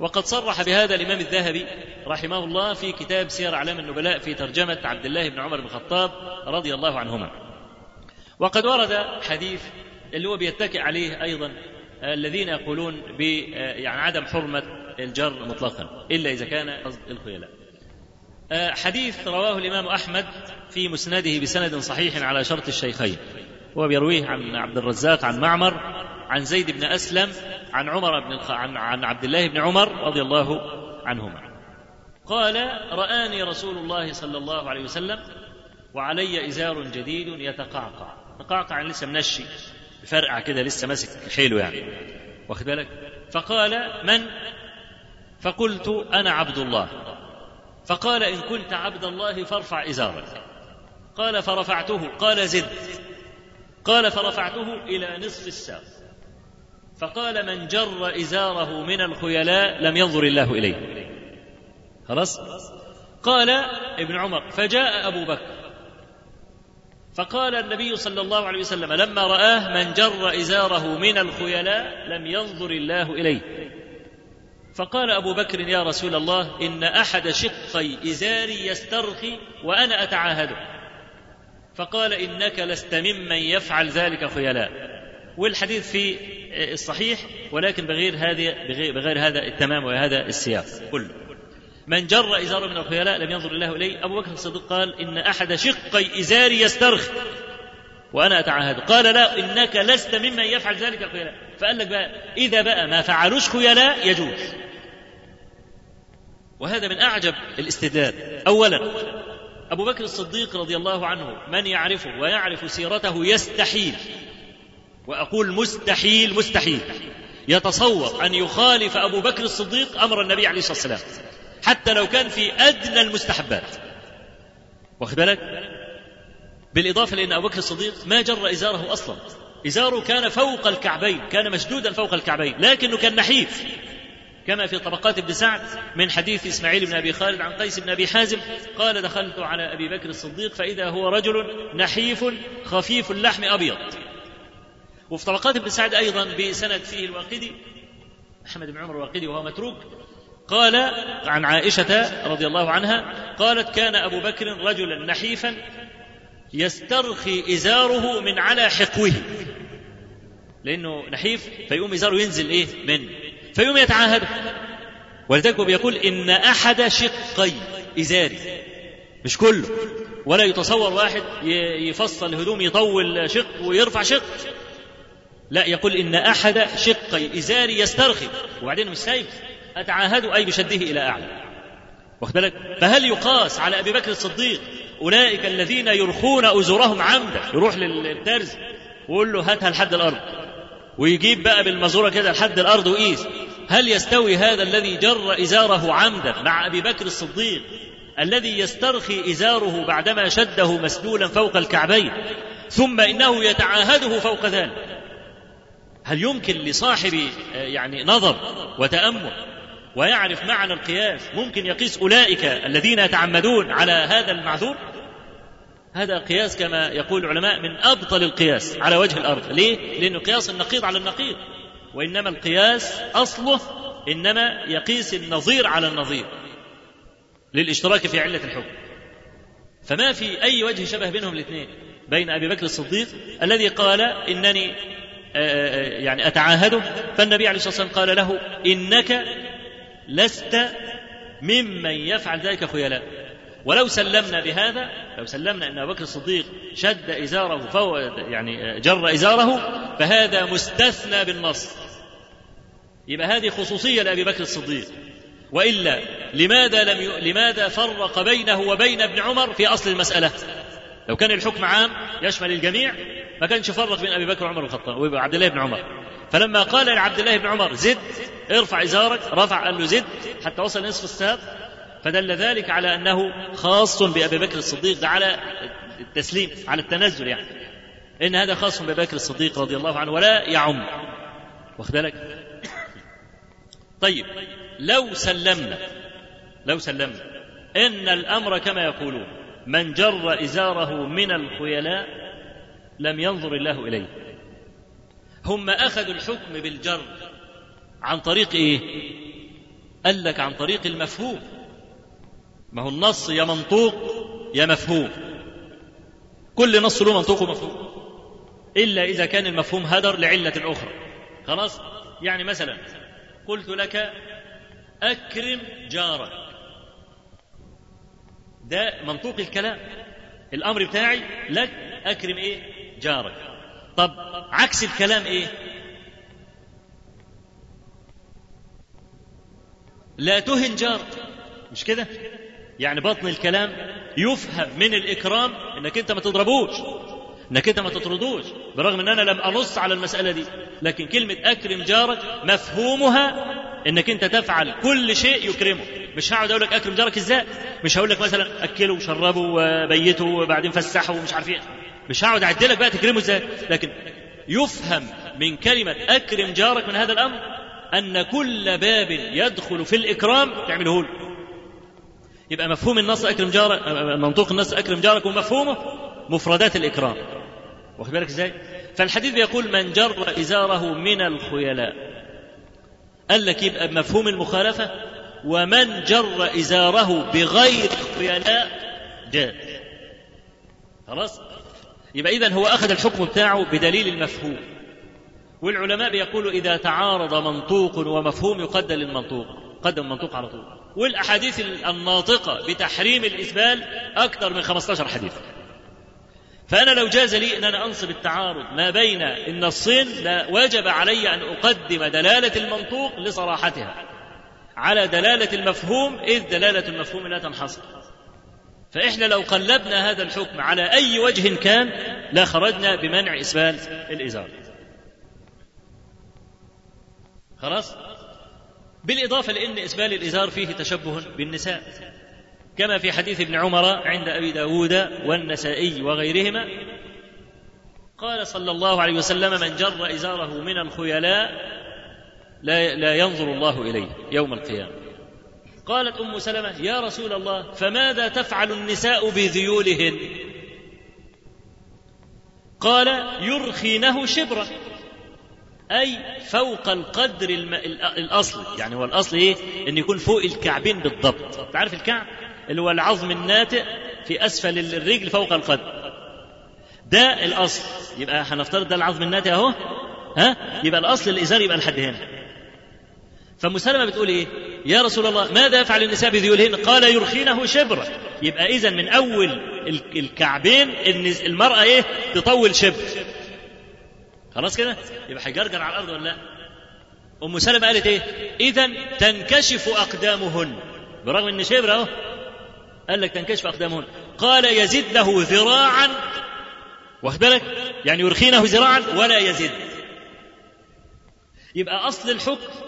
وقد صرح بهذا الإمام الذهبي رحمه الله في كتاب سير أعلام النبلاء في ترجمة عبد الله بن عمر بن الخطاب رضي الله عنهما. وقد ورد حديث اللي هو بيتكئ عليه أيضا الذين يقولون ب يعني عدم حرمة الجر مطلقا إلا إذا كان قصد الخيلاء. حديث رواه الإمام أحمد في مسنده بسند صحيح على شرط الشيخين. هو بيرويه عن عبد الرزاق عن معمر عن زيد بن أسلم عن عمر بن الخ... عن... عن عبد الله بن عمر رضي الله عنهما. قال رآني رسول الله صلى الله عليه وسلم وعلي إزار جديد يتقعقع. تقعقع لسه منشي فرقع كده لسه ماسك حيله يعني. واخد بالك؟ فقال من؟ فقلت أنا عبد الله. فقال إن كنت عبد الله فارفع إزارك. قال فرفعته. قال زد. قال فرفعته إلى نصف الساق. فقال من جر إزاره من الخيلاء لم ينظر الله إليه. خلاص؟ قال ابن عمر فجاء أبو بكر. فقال النبي صلى الله عليه وسلم لما رآه من جر إزاره من الخيلاء لم ينظر الله إليه. فقال أبو بكر يا رسول الله إن أحد شقي إزاري يسترخي وأنا أتعاهده. فقال إنك لست ممن يفعل ذلك خيلاء. والحديث في الصحيح ولكن بغير هذه بغير, هذا التمام وهذا السياق كله. من جر إزاره من الخيلاء لم ينظر الله إليه. أبو بكر الصديق قال إن أحد شقي إزاري يسترخي وأنا أتعاهد. قال لا إنك لست ممن يفعل ذلك الخيلاء. فقال لك بقى إذا بقى ما فعلوش خيلاء يجوز. وهذا من أعجب الاستدلال. أولا أبو بكر الصديق رضي الله عنه من يعرفه ويعرف سيرته يستحيل. وأقول مستحيل مستحيل. يتصور أن يخالف أبو بكر الصديق أمر النبي عليه الصلاة والسلام حتى لو كان في أدنى المستحبات. واخد بالك؟ بالإضافة لأن أبو بكر الصديق ما جر إزاره أصلا. إزاره كان فوق الكعبين كان مشدودا فوق الكعبين لكنه كان نحيف كما في طبقات ابن سعد من حديث إسماعيل بن أبي خالد عن قيس بن أبي حازم قال دخلت على أبي بكر الصديق فإذا هو رجل نحيف خفيف اللحم أبيض. وفي طبقات ابن سعد أيضا بسند فيه الواقدي أحمد بن عمر الواقدي وهو متروك قال عن عائشة رضي الله عنها قالت كان أبو بكر رجلا نحيفا يسترخي إزاره من على حقوه. لأنه نحيف فيقوم إزاره ينزل إيه؟ من فيقوم يتعاهد. ولذلك بيقول إن أحد شقي إزاري. مش كله ولا يتصور واحد يفصل هدوم يطول شق ويرفع شق. لا يقول إن أحد شقي إزاري يسترخي. وبعدين مش سايب. أتعاهد أي بشده إلى أعلى. واخد بالك؟ فهل يقاس على أبي بكر الصديق أولئك الذين يرخون ازورهم عمدا؟ يروح للترز ويقول له هاتها لحد الأرض. ويجيب بقى بالمزورة كده لحد الأرض ويقيس هل يستوي هذا الذي جر إزاره عمدا مع أبي بكر الصديق الذي يسترخي إزاره بعدما شده مسلولا فوق الكعبين؟ ثم إنه يتعاهده فوق ذلك. هل يمكن لصاحب يعني نظر وتأمل ويعرف معنى القياس ممكن يقيس أولئك الذين يتعمدون على هذا المعذور؟ هذا قياس كما يقول العلماء من أبطل القياس على وجه الأرض. ليه؟ لأنه قياس النقيض على النقيض. وإنما القياس أصله إنما يقيس النظير على النظير للإشتراك في علة الحكم. فما في أي وجه شبه بينهم الاثنين بين أبي بكر الصديق الذي قال إنني يعني أتعاهده؟ فالنبي عليه الصلاة والسلام قال له إنك لست ممن يفعل ذلك خيلاء. ولو سلمنا بهذا لو سلمنا أن أبو بكر الصديق شد إزاره فهو يعني جر إزاره فهذا مستثنى بالنص. يبقى هذه خصوصية لأبي بكر الصديق. وإلا لماذا لم ي... لماذا فرق بينه وبين ابن عمر في أصل المسألة؟ لو كان الحكم عام يشمل الجميع ما كانش فرق بين أبي بكر وعمر الخطاب وعبد الله بن عمر. فلما قال لعبد الله بن عمر زد ارفع إزارك. رفع قال له زد. حتى وصل نصف الساق فدل ذلك على أنه خاص بأبي بكر الصديق ده على التسليم على التنزل يعني. إن هذا خاص بابي بكر الصديق رضي الله عنه ولا يعم. واخد بالك؟ طيب لو سلمنا لو سلمنا إن الأمر كما يقولون من جر إزاره من الخيلاء لم ينظر الله إليه. هم أخذوا الحكم بالجر. عن طريق إيه؟ قال لك عن طريق المفهوم. ما هو النص يا منطوق يا مفهوم. كل نص له منطوق ومفهوم. إلا إذا كان المفهوم هدر لعلة أخرى خلاص؟ يعني مثلا قلت لك أكرم جارك. ده منطوق الكلام. الأمر بتاعي لك أكرم إيه؟ جارك. طب عكس الكلام إيه؟ لا تهن جارك. مش كده؟ يعني بطن الكلام يفهم من الإكرام إنك أنت ما تضربوش إنك أنت ما تطردوش برغم إن أنا لم أنص على المسألة دي. لكن كلمة أكرم جارك مفهومها إنك أنت تفعل كل شيء يكرمه. مش هقعد أقول لك أكرم جارك إزاي؟ مش هقول لك مثلا أكله وشربه وبيته وبعدين فسحه ومش عارف إيه. مش هقعد اعد لك بقى تكرمه إزاي لكن يفهم من كلمة أكرم جارك من هذا الأمر أن كل باب يدخل في الإكرام تعمله له. يبقى مفهوم النص أكرم جارك منطوق النص أكرم جارك ومفهومه مفردات الإكرام. واخد بالك إزاي؟ فالحديث بيقول من جر إزاره من الخيلاء. قال لك يبقى بمفهوم المخالفة ومن جر إزاره بغير خيلاء جاز. خلاص؟ يبقى اذا هو أخذ الحكم بتاعه بدليل المفهوم. والعلماء بيقولوا إذا تعارض منطوق ومفهوم يقدم المنطوق قدم المنطوق على طول. والأحاديث الناطقة بتحريم الاسبال أكثر من 15 حديث فأنا لو جاز لي أن أنا أنصب التعارض ما بين النصين لوجب علي أن أقدم دلالة المنطوق لصراحتها على دلالة المفهوم إذ دلالة المفهوم لا تنحصر. فإحنا لو قلبنا هذا الحكم على أي وجه كان لا خرجنا بمنع إسبال الإزار. خلاص؟ بالإضافة لأن إسبال الإزار فيه تشبه بالنساء. كما في حديث ابن عمر عند أبي داود والنسائي وغيرهما قال صلى الله عليه وسلم من جر إزاره من الخيلاء لا, لا ينظر الله إليه يوم القيامة. قالت أم سلمة يا رسول الله فماذا تفعل النساء بذيولهن؟ قال يرخينه شبرا. أي فوق القدر الم... الأصلي يعني هو الأصل إيه؟ أن يكون فوق الكعبين بالضبط. تعرف الكعب؟ اللي هو العظم الناتئ في أسفل الرجل فوق القدر. ده الأصل. يبقى هنفترض ده العظم الناتئ أهو. ها؟ يبقى الأصل الإزار يبقى لحد هنا. فمسلمة بتقول إيه؟ يا رسول الله ماذا يفعل النساء بذيولهن؟ قال يرخينه شبرا يبقى إذا من أول الكعبين المرأة إيه؟ تطول شبر. خلاص كده؟ يبقى هيجرجر على الأرض ولا لأ؟ أم سلمة قالت إيه؟ اذا تنكشف أقدامهن. برغم إن شبر أهو. قال لك تنكشف أقدامهن. قال يزد له ذراعا. واخد بالك؟ يعني يرخينه ذراعا ولا يزد. يبقى أصل الحكم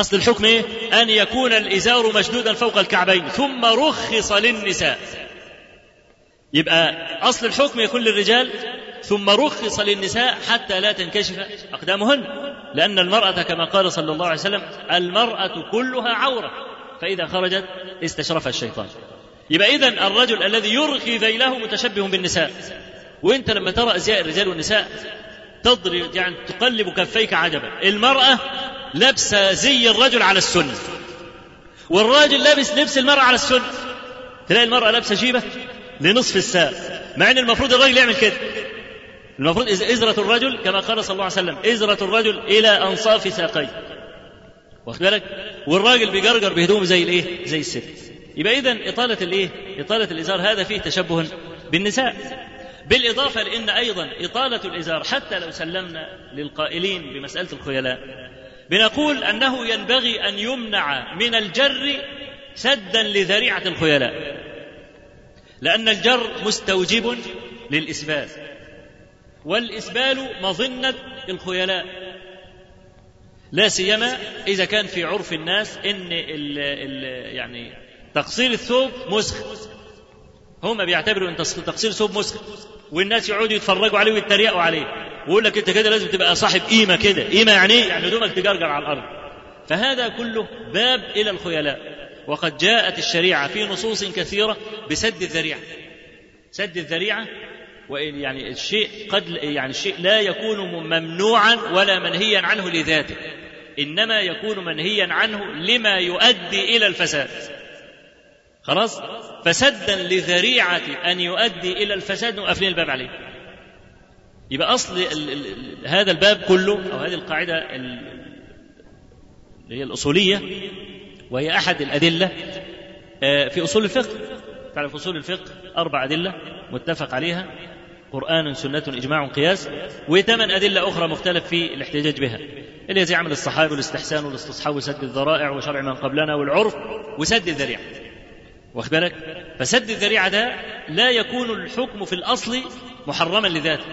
أصل الحكم إيه؟ أن يكون الإزار مشدودا فوق الكعبين ثم رخص للنساء. يبقى أصل الحكم يكون للرجال ثم رخص للنساء حتى لا تنكشف أقدامهن. لأن المرأة كما قال صلى الله عليه وسلم المرأة كلها عورة فإذا خرجت استشرفها الشيطان. يبقى إذن الرجل الذي يرخي ذيله متشبه بالنساء. وإنت لما ترى أزياء الرجال والنساء تضرب يعني تقلب كفيك عجبا. المرأة لابسة زي الرجل على السنة. والراجل لابس لبس المرأة على السنة. تلاقي المرأة لابسة جيبة لنصف الساق مع إن المفروض الراجل يعمل كده. المفروض إزرة الرجل كما قال صلى الله عليه وسلم إزرة الرجل إلى أنصاف ساقيه. واخد بالك؟ والراجل بيجرجر بهدومه زي الإيه؟ زي الست. يبقى اذا إطالة الإيه؟ إطالة الإزار هذا فيه تشبه بالنساء. بالإضافة لإن أيضا إطالة الإزار حتى لو سلمنا للقائلين بمسألة الخيلاء بنقول أنه ينبغي أن يمنع من الجر سدا لذريعة الخيلاء. لأن الجر مستوجب للإسبال. والإسبال مظنة الخيلاء لا سيما إذا كان في عرف الناس إن ال ال يعني تقصير الثوب مسخ. هم بيعتبروا إن تقصير ثوب مسخ. والناس يقعدوا يتفرجوا عليه ويتريقوا عليه. ويقول لك انت كده لازم تبقى صاحب قيمة كده. قيمة يعني إيه يعني هدومك تجرجر على الأرض. فهذا كله باب إلى الخيلاء. وقد جاءت الشريعة في نصوص كثيرة بسد الذريعة. سد الذريعة يعني الشيء قد يعني الشيء لا يكون ممنوعا ولا منهيا عنه لذاته. إنما يكون منهيا عنه لما يؤدي إلى الفساد. خلاص؟ فسدا لذريعة أن يؤدي إلى الفساد. نقفلين الباب عليه. يبقى ال هذا الباب كله أو هذه القاعدة اللي هي الأصولية وهي أحد الأدلة في أصول الفقه. تعرف أصول الفقه أربع أدلة متفق عليها قرآن سنة إجماع قياس وثمان أدلة أخرى مختلف في الاحتجاج بها. اللي هي زي عمل الصحابة والاستحسان والاستصحاب وسد الذرائع وشرع من قبلنا والعرف وسد الذريعة. واخد بالك؟ فسد الذريعة ده لا يكون الحكم في الأصل محرما لذاته.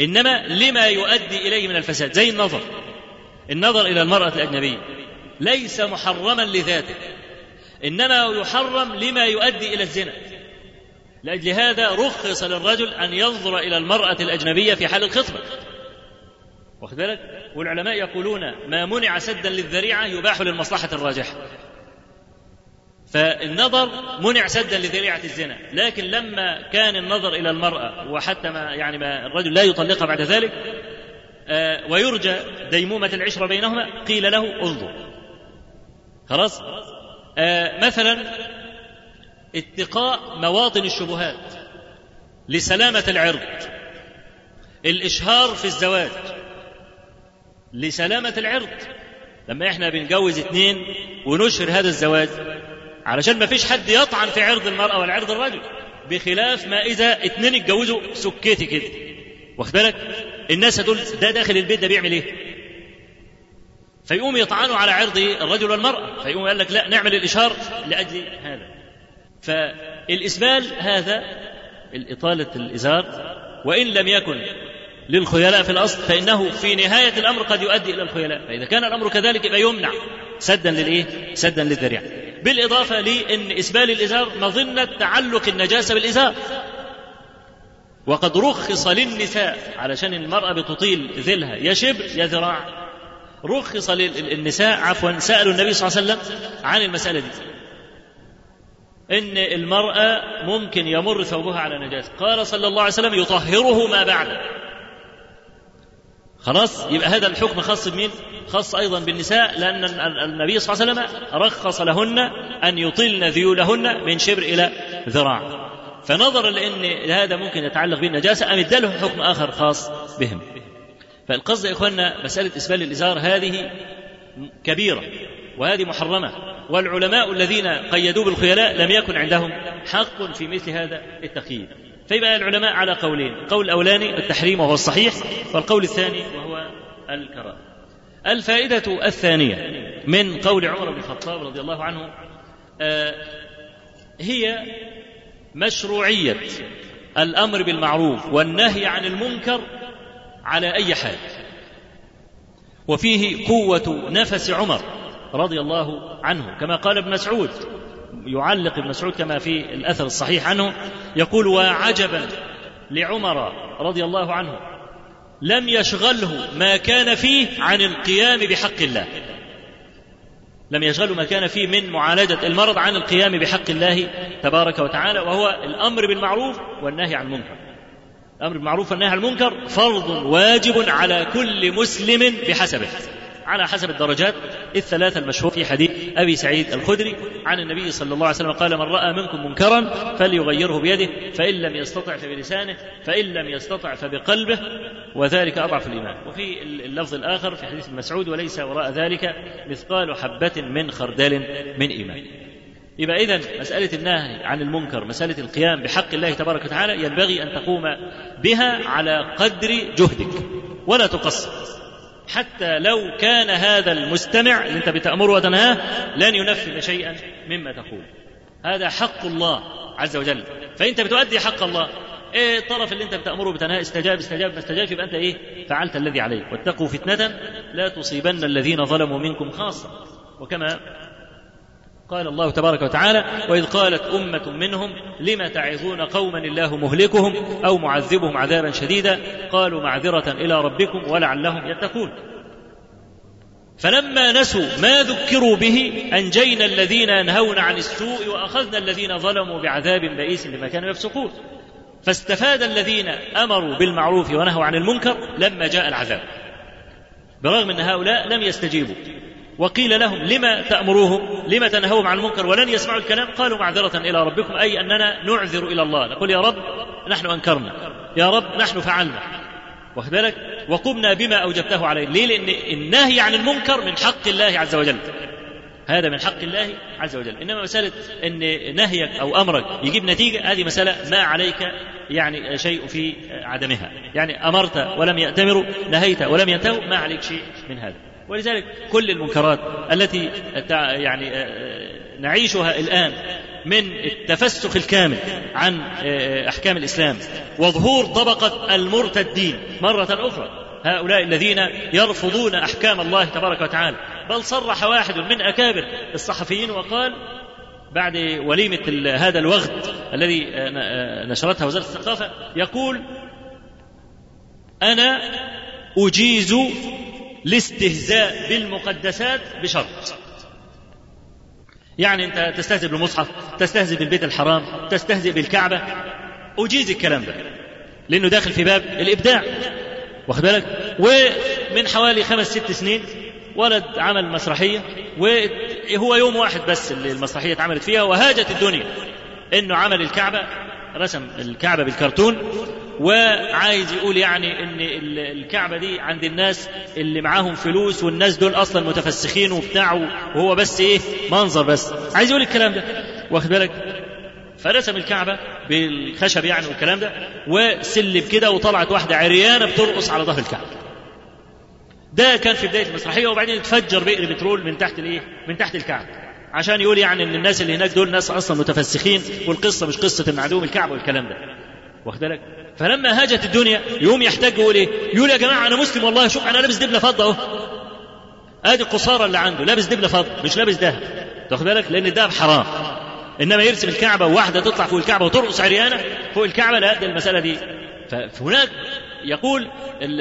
إنما لما يؤدي إليه من الفساد زي النظر. النظر إلى المرأة الأجنبية. ليس محرما لذاته. إنما يحرم لما يؤدي إلى الزنا. لأجل هذا رخص للرجل أن ينظر إلى المرأة الأجنبية في حال الخطبة. واخد بالك؟ والعلماء يقولون ما منع سدا للذريعة يباح للمصلحة الراجحة. فالنظر منع سدا لذريعة الزنا لكن لما كان النظر إلى المرأة وحتى ما يعني ما الرجل لا يطلقها بعد ذلك آه ويرجى ديمومة العشرة بينهما قيل له انظر. خلاص؟ آه مثلا اتقاء مواطن الشبهات لسلامة العرض الإشهار في الزواج لسلامة العرض. لما إحنا بنجوز اتنين ونشهر هذا الزواج علشان ما فيش حد يطعن في عرض المرأة ولا عرض الرجل. بخلاف ما إذا اتنين اتجوزوا سكيتي كده. واخد بالك؟ الناس هتقول ده داخل البيت ده بيعمل إيه؟ فيقوم يطعنوا على عرض الرجل والمرأة. فيقوم قال لك لا نعمل الإشهار لأجل هذا. فالإسبال هذا الإطالة الإزار وإن لم يكن للخيلاء في الأصل فإنه في نهاية الأمر قد يؤدي إلى الخيلاء. فإذا كان الأمر كذلك يبقى يمنع سدا للإيه؟ سدا للذريعة. بالإضافة لأن إسبال الإزار مظنة تعلق النجاسة بالإزار. وقد رخص للنساء علشان المرأة بتطيل ذيلها. يا شبر يا ذراع. رخص للنساء عفوا سألوا النبي صلى الله عليه وسلم عن المسألة دي. إن المرأة ممكن يمر ثوبها على نجاسة. قال صلى الله عليه وسلم يطهره ما بعده خلاص؟ يبقى هذا الحكم خاص بمين؟ خاص أيضا بالنساء لأن النبي صلى الله عليه وسلم رخص لهن أن يطلن ذيولهن من شبر إلى ذراع. فنظرا لأن هذا ممكن يتعلق بالنجاسة أم اداله حكم آخر خاص بهم. فالقصد يا إخواننا مسألة إسبال الإزار هذه كبيرة وهذه محرمة. والعلماء الذين قيدوا بالخيلاء لم يكن عندهم حق في مثل هذا التقييد. فيبقى العلماء على قولين القول الأولاني التحريم وهو الصحيح والقول الثاني وهو الكراهه الفائدة الثانية من قول عمر بن الخطاب رضي الله عنه آه هي مشروعية الأمر بالمعروف والنهي عن المنكر على أي حال. وفيه قوة نفس عمر رضي الله عنه كما قال ابن مسعود يعلق ابن مسعود كما في الأثر الصحيح عنه يقول وعجبا لعمر رضي الله عنه لم يشغله ما كان فيه عن القيام بحق الله. لم يشغله ما كان فيه من معالجة المرض عن القيام بحق الله تبارك وتعالى وهو الأمر بالمعروف والنهي عن المنكر. الأمر بالمعروف والنهي عن المنكر فرض واجب على كل مسلم بحسبه. على حسب الدرجات الثلاثة المشهور في حديث أبي سعيد الخدري عن النبي صلى الله عليه وسلم قال من رأى منكم منكرا فليغيره بيده فإن لم يستطع فبلسانه فإن لم يستطع فبقلبه وذلك أضعف الإيمان. وفي اللفظ الآخر في حديث مسعود وليس وراء ذلك مثقال حبة من خردل من إيمان يبقى إذا مسألة النهي عن المنكر مسألة القيام بحق الله تبارك وتعالى ينبغي أن تقوم بها على قدر جهدك ولا تقصر. حتى لو كان هذا المستمع اللي انت بتأمره وتنهاه لن ينفذ شيئا مما تقول. هذا حق الله عز وجل. فانت بتؤدي حق الله إيه الطرف اللي انت بتأمره بتنهاه؟ استجاب استجاب ما استجابش يبقى انت إيه؟ فعلت الذي عليك واتقوا فتنة لا تصيبن الذين ظلموا منكم خاصة. وكما قال الله تبارك وتعالى واذ قالت امه منهم لم تعظون قوما الله مهلكهم أو معذبهم عذابا شديدا؟ قالوا معذره إلى ربكم ولعلهم يتقون. فلما نسوا ما ذكروا به انجينا الذين ينهون عن السوء واخذنا الذين ظلموا بعذاب بئيس بما كانوا يفسقون. فاستفاد الذين امروا بالمعروف ونهوا عن المنكر لما جاء العذاب. برغم إن هؤلاء لم يستجيبوا. وقيل لهم لما تأمروهم لما تنهوهم عن المنكر ولن يسمعوا الكلام؟ قالوا معذرة إلى ربكم أي أننا نعذر إلى الله. نقول يا رب نحن أنكرنا. يا رب نحن فعلنا. واخد بالك؟ وقمنا بما أوجبته علينا ليه؟ لأن النهي عن المنكر من حق الله عز وجل. هذا من حق الله عز وجل. إنما مسألة أن نهيك أو أمرك يجيب نتيجة هذه مسألة ما عليك يعني شيء في عدمها. يعني أمرت ولم يأتمروا نهيت ولم ينتهوا ما عليك شيء من هذا. ولذلك كل المنكرات التي يعني نعيشها الآن من التفسخ الكامل عن أحكام الإسلام وظهور طبقة المرتدين مرة أخرى. هؤلاء الذين يرفضون أحكام الله تبارك وتعالى. بل صرح واحد من أكابر الصحفيين وقال بعد وليمة هذا الوغد الذي نشرتها وزارة الثقافة يقول أنا أجيز الاستهزاء بالمقدسات بشرط. يعني انت تستهزئ بالمصحف تستهزئ بالبيت الحرام تستهزئ بالكعبة. أجيز الكلام ده لأنه داخل في باب الإبداع. واخد بالك؟ ومن حوالي خمس ست سنين ولد عمل مسرحية وهو يوم واحد بس اللي المسرحية اتعملت فيها وهاجت الدنيا. إنه عمل الكعبة رسم الكعبة بالكرتون وعايز يقول يعني إن الكعبة دي عند الناس اللي معاهم فلوس والناس دول أصلا متفسخين وبتاع وهو بس إيه؟ منظر بس. عايز يقول الكلام ده. واخد بالك؟ فرسم الكعبة بالخشب يعني والكلام ده وسلب كده وطلعت واحدة عريانة بترقص على ظهر الكعبة. ده كان في بداية المسرحية وبعدين اتفجر بئر بترول من تحت الإيه؟ من تحت الكعبة. عشان يقول يعني إن الناس اللي هناك دول ناس أصلا متفسخين والقصة مش قصة معدوم الكعبة والكلام ده. واخد بالك؟ فلما هاجت الدنيا يقوم يحتاج يقول إيه يقول يا جماعة أنا مسلم والله شوف أنا لابس دبلة فضة أهو. أدي القصاره اللي عنده لابس دبلة فضة مش لابس دهب. تاخد بالك؟ لأن الدهب حرام. إنما يرسم الكعبة وواحده تطلع فوق الكعبة وترقص عريانة فوق الكعبة لا ده المسألة دي. فهناك يقول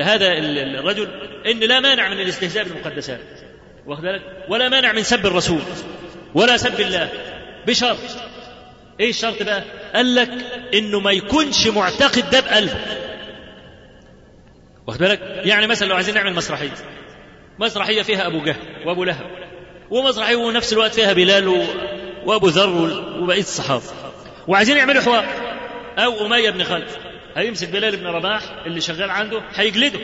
هذا ال- الرجل إن لا مانع من الاستهزاء بالمقدسات. واخد بالك؟ ولا مانع من سب الرسول ولا سب الله بشرط إيه الشرط بقى؟ قال لك إنه ما يكونش معتقد ده بقلبه. واخد بالك؟ يعني مثلا لو عايزين نعمل مسرحية. مسرحية فيها أبو جهل وأبو لهب. ومسرحية ونفس الوقت فيها بلال و... وأبو ذر وبقية الصحابة. وعايزين يعملوا حوار. أو أمية بن خلف هيمسك بلال بن رباح اللي شغال عنده هيجلده.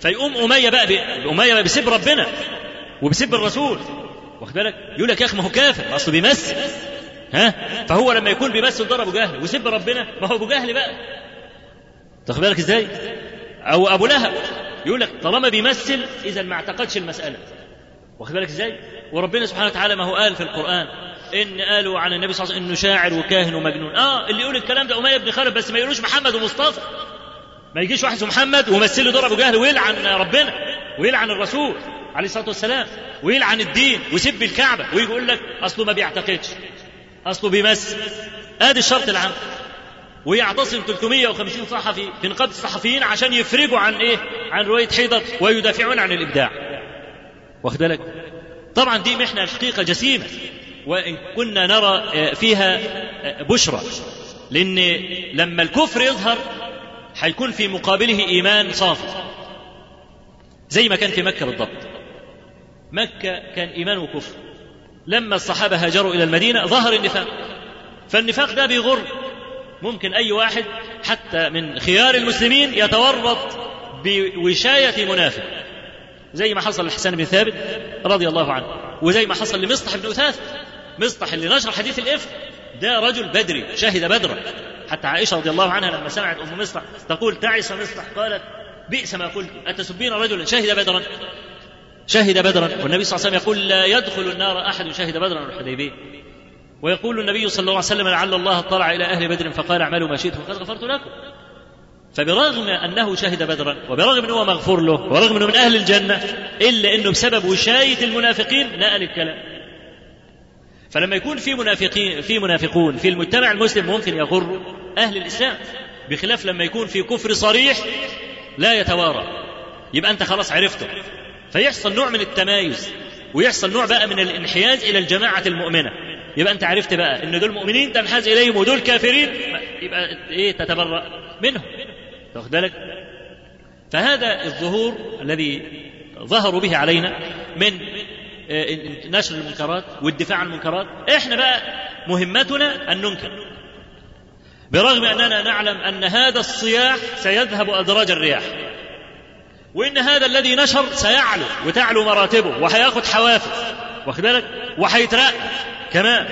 فيقوم أمية بقى ب... أمية بقى بيسب ربنا وبيسب الرسول. واخد بالك؟ يقول لك يا أخي ما هو كافر اصله بيمثل. ها؟ فهو لما يكون بيمثل ضرب أبو جهل ويسب ربنا ما هو أبو جهل بقى. تاخد بالك إزاي؟ أو أبو لهب يقول لك طالما بيمثل إذا ما اعتقدش المسألة. واخد بالك إزاي؟ وربنا سبحانه وتعالى ما هو قال في القرآن إن قالوا عن النبي صلى الله عليه وسلم إنه شاعر وكاهن ومجنون. آه اللي يقول الكلام ده أمية بن خلف بس ما يقولوش محمد ومصطفى. ما يجيش واحد محمد ويمثل له دور أبو جهل ويلعن ربنا ويلعن الرسول عليه الصلاة والسلام ويلعن الدين ويسب الكعبة ويجي يقول لك أصله ما بيعتقدش. اصله بيمثل ادي الشرط العام ويعتصم 350 صحفي في نقابه الصحفيين عشان يفرجوا عن إيه؟ عن رواية حيدر ويدافعون عن الإبداع. واخد بالك؟ طبعا دي محنة حقيقه جسيمة وإن كنا نرى آه، فيها آه، بشرى لأن لما الكفر يظهر هيكون في مقابله إيمان صافي زي ما كان في مكة بالضبط. مكة كان إيمان وكفر. لما الصحابة هاجروا إلى المدينة ظهر النفاق. فالنفاق ده بيغر ممكن أي واحد حتى من خيار المسلمين يتورط بوشاية منافق. زي ما حصل لحسان بن ثابت رضي الله عنه. وزي ما حصل لمصطح بن أثاث. مصطح اللي نشر حديث الإفك ده رجل بدري شهد بدرا. حتى عائشة رضي الله عنها لما سمعت أم مصطح تقول تعس مصطح. قالت بئس ما قلت. أتسبين رجلا شهد بدرا؟ شهد بدرا والنبي صلى الله عليه وسلم يقول لا يدخل النار أحد شهد بدرا والحديبية ويقول النبي صلى الله عليه وسلم لعل الله اطلع إلى أهل بدر فقال اعملوا ما شئتم فقد غفرت لكم. فبرغم أنه شهد بدرا وبرغم أنه مغفور له ورغم أنه من أهل الجنة إلا أنه بسبب وشاية المنافقين نقل الكلام فلما يكون في منافقين في منافقون في المجتمع المسلم ممكن يغروا أهل الإسلام. بخلاف لما يكون في كفر صريح لا يتوارى. يبقى أنت خلاص عرفته. فيحصل نوع من التمايز ويحصل نوع بقى من الانحياز إلى الجماعة المؤمنة. يبقى أنت عرفت بقى إن دول مؤمنين تنحاز إليهم ودول كافرين يبقى إيه تتبرأ منهم. واخد بالك؟ فهذا الظهور الذي ظهروا به علينا من آه، نشر المنكرات والدفاع عن المنكرات. إحنا بقى مهمتنا ان ننكر برغم أننا نعلم أن هذا الصياح سيذهب أدراج الرياح. وإن هذا الذي نشر سيعلو وتعلو مراتبه وهياخد حوافز. واخد بالك؟ وهيترقى كمان.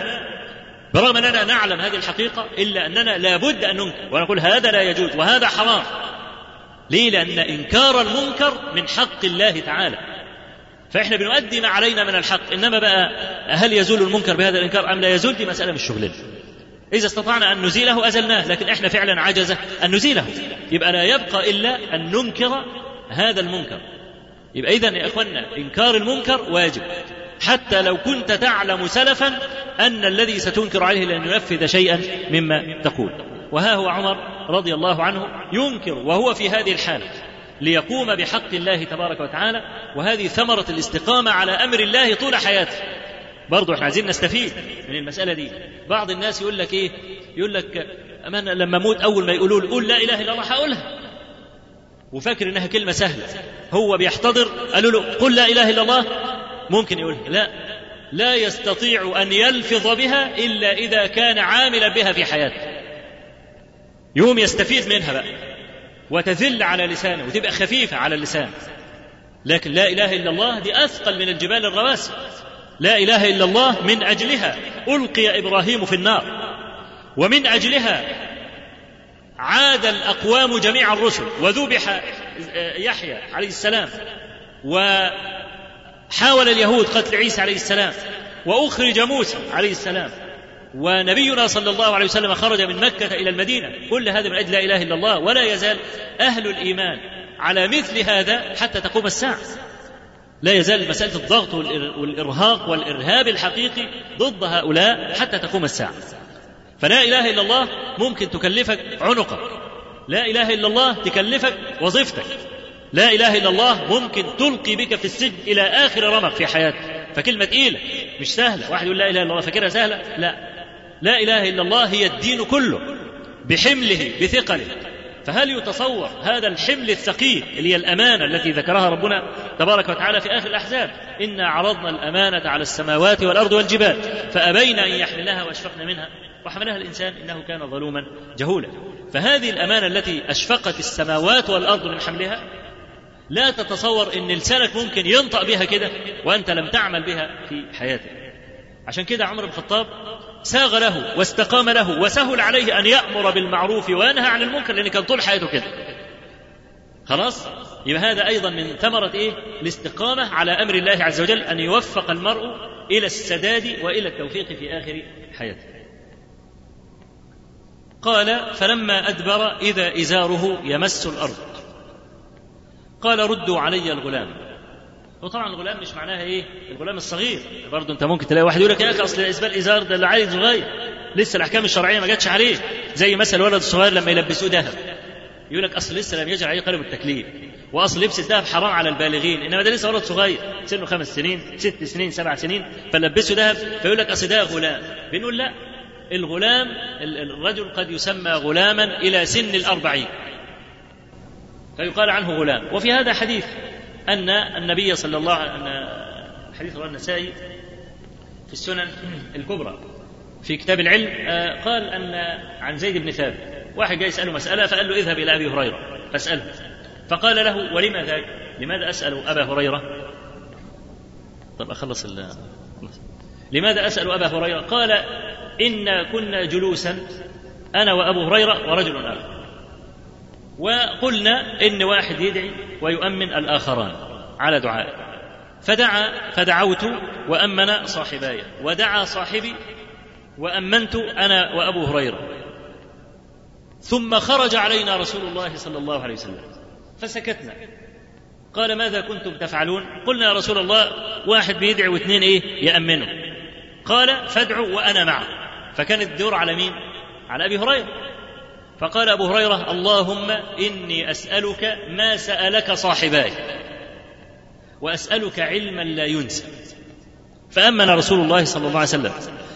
برغم أننا نعلم هذه الحقيقة إلا أننا لابد أن ننكر. ونقول هذا لا يجوز وهذا حرام. ليه؟ لأن إنكار المنكر من حق الله تعالى. فإحنا بنؤدي ما علينا من الحق. إنما بقى هل يزول المنكر بهذا الإنكار أم لا يزول؟ دي مسألة مش شغلنا. إذا استطعنا أن نزيله أزلناه. لكن إحنا فعلا عجزة أن نزيله. يبقى لا يبقى إلا أن ننكر هذا المنكر. يبقى اذا يا إخوانا إنكار المنكر واجب. حتى لو كنت تعلم سلفا أن الذي ستنكر عليه لن ينفذ شيئا مما تقول. وها هو عمر رضي الله عنه ينكر وهو في هذه الحالة ليقوم بحق الله تبارك وتعالى وهذه ثمرة الاستقامة على أمر الله طول حياته. برضه إحنا عايزين نستفيد من المسألة دي. بعض الناس يقول لك إيه؟ يقول لك أنا لما أموت أول ما يقولوا لي قول لا إله إلا الله هقولها. وفاكر إنها كلمة سهلة. هو بيحتضر قالوا له قل لا إله إلا الله. ممكن يقول لا. لا يستطيع أن يلفظ بها إلا إذا كان عاملا بها في حياته. يوم يستفيد منها بقى. وتذل على لسانه وتبقى خفيفة على اللسان. لكن لا إله إلا الله دي أثقل من الجبال الرواسي لا إله إلا الله من أجلها. ألقي إبراهيم في النار. ومن أجلها عاد الأقوام جميع الرسل وذبح يحيى عليه السلام وحاول اليهود قتل عيسى عليه السلام وأخرج موسى عليه السلام ونبينا صلى الله عليه وسلم خرج من مكة إلى المدينة. كل هذا من أجل لا إله إلا الله ولا يزال أهل الإيمان على مثل هذا حتى تقوم الساعة. لا يزال مسألة الضغط والإرهاق والإرهاب الحقيقي ضد هؤلاء حتى تقوم الساعة. فلا إله إلا الله ممكن تكلفك عنقك. لا إله إلا الله تكلفك وظيفتك. لا إله إلا الله ممكن تلقي بك في السجن إلى آخر رمق في حياتك. فكلمة تقيلة مش سهلة. واحد يقول لا إله إلا الله فاكرها سهلة؟ لا. لا إله إلا الله هي الدين كله بحمله بثقله. فهل يتصور هذا الحمل الثقيل اللي هي الأمانة التي ذكرها ربنا تبارك وتعالى في آخر الأحزاب؟ إنا عرضنا الأمانة على السماوات والأرض والجبال فأبين أن يحملنها وأشفقن منها. وحملها الإنسان إنه كان ظلوما جهولا. فهذه الأمانة التي أشفقت السماوات والأرض من حملها لا تتصور إن لسانك ممكن ينطق بها كده وأنت لم تعمل بها في حياتك. عشان كده عمر بن الخطاب ساغ له واستقام له وسهل عليه أن يأمر بالمعروف وينهى عن المنكر لأن كان طول حياته كده. خلاص؟ يبقى هذا أيضا من ثمرة إيه؟ الاستقامة على أمر الله عز وجل أن يوفق المرء إلى السداد وإلى التوفيق في آخر حياته. قال فلما أدبر إذا إزاره يمس الأرض. قال ردوا علي الغلام. وطبعا الغلام مش معناها إيه؟ الغلام الصغير. برضه أنت ممكن تلاقي واحد يقول لك يا أصل اسبال إزار ده اللي عيل صغير. لسه الأحكام الشرعية ما جاتش عليه. زي مثل الولد الصغير لما يلبسوه ذهب. يقول لك أصل لسه لم يجري عليه قلم التكليف. وأصل لبس الذهب حرام على البالغين. إنما ده لسه ولد صغير. سنه خمس سنين ست سنين سبع سنين. فلبسه ذهب فيقول لك أصل ده غلام. بنقول لا. الغلام الرجل قد يسمى غلاما إلى سن الأربعين. فيقال عنه غلام. وفي هذا حديث أن النبي صلى الله عليه وسلم حديث النسائي في السنن الكبرى في كتاب العلم قال أن عن زيد بن ثابت. واحد جاي يسأله مسألة فقال له اذهب إلى أبي هريرة فاسأله. فقال له ولما ذاك؟ لماذا أسأل أبا هريرة؟ طب أخلص ال لماذا أسأل أبا هريرة؟ قال إنا كنا جلوسا أنا وأبو هريرة ورجل آخر. وقلنا إن واحد يدعي ويؤمن الآخران على دعائه. فدعا فدعوت وأمن صاحباي. ودعا صاحبي وأمنت أنا وأبو هريرة. ثم خرج علينا رسول الله صلى الله عليه وسلم. فسكتنا. قال ماذا كنتم تفعلون؟ قلنا يا رسول الله واحد بيدعي واثنين إيه؟ يأمنوا قال فادعوا وأنا معه. فكان الدور على مين؟ على أبي هريرة. فقال أبو هريرة اللهم إني أسألك ما سألك صاحباي وأسألك علما لا ينسى. فأمن رسول الله صلى الله عليه وسلم.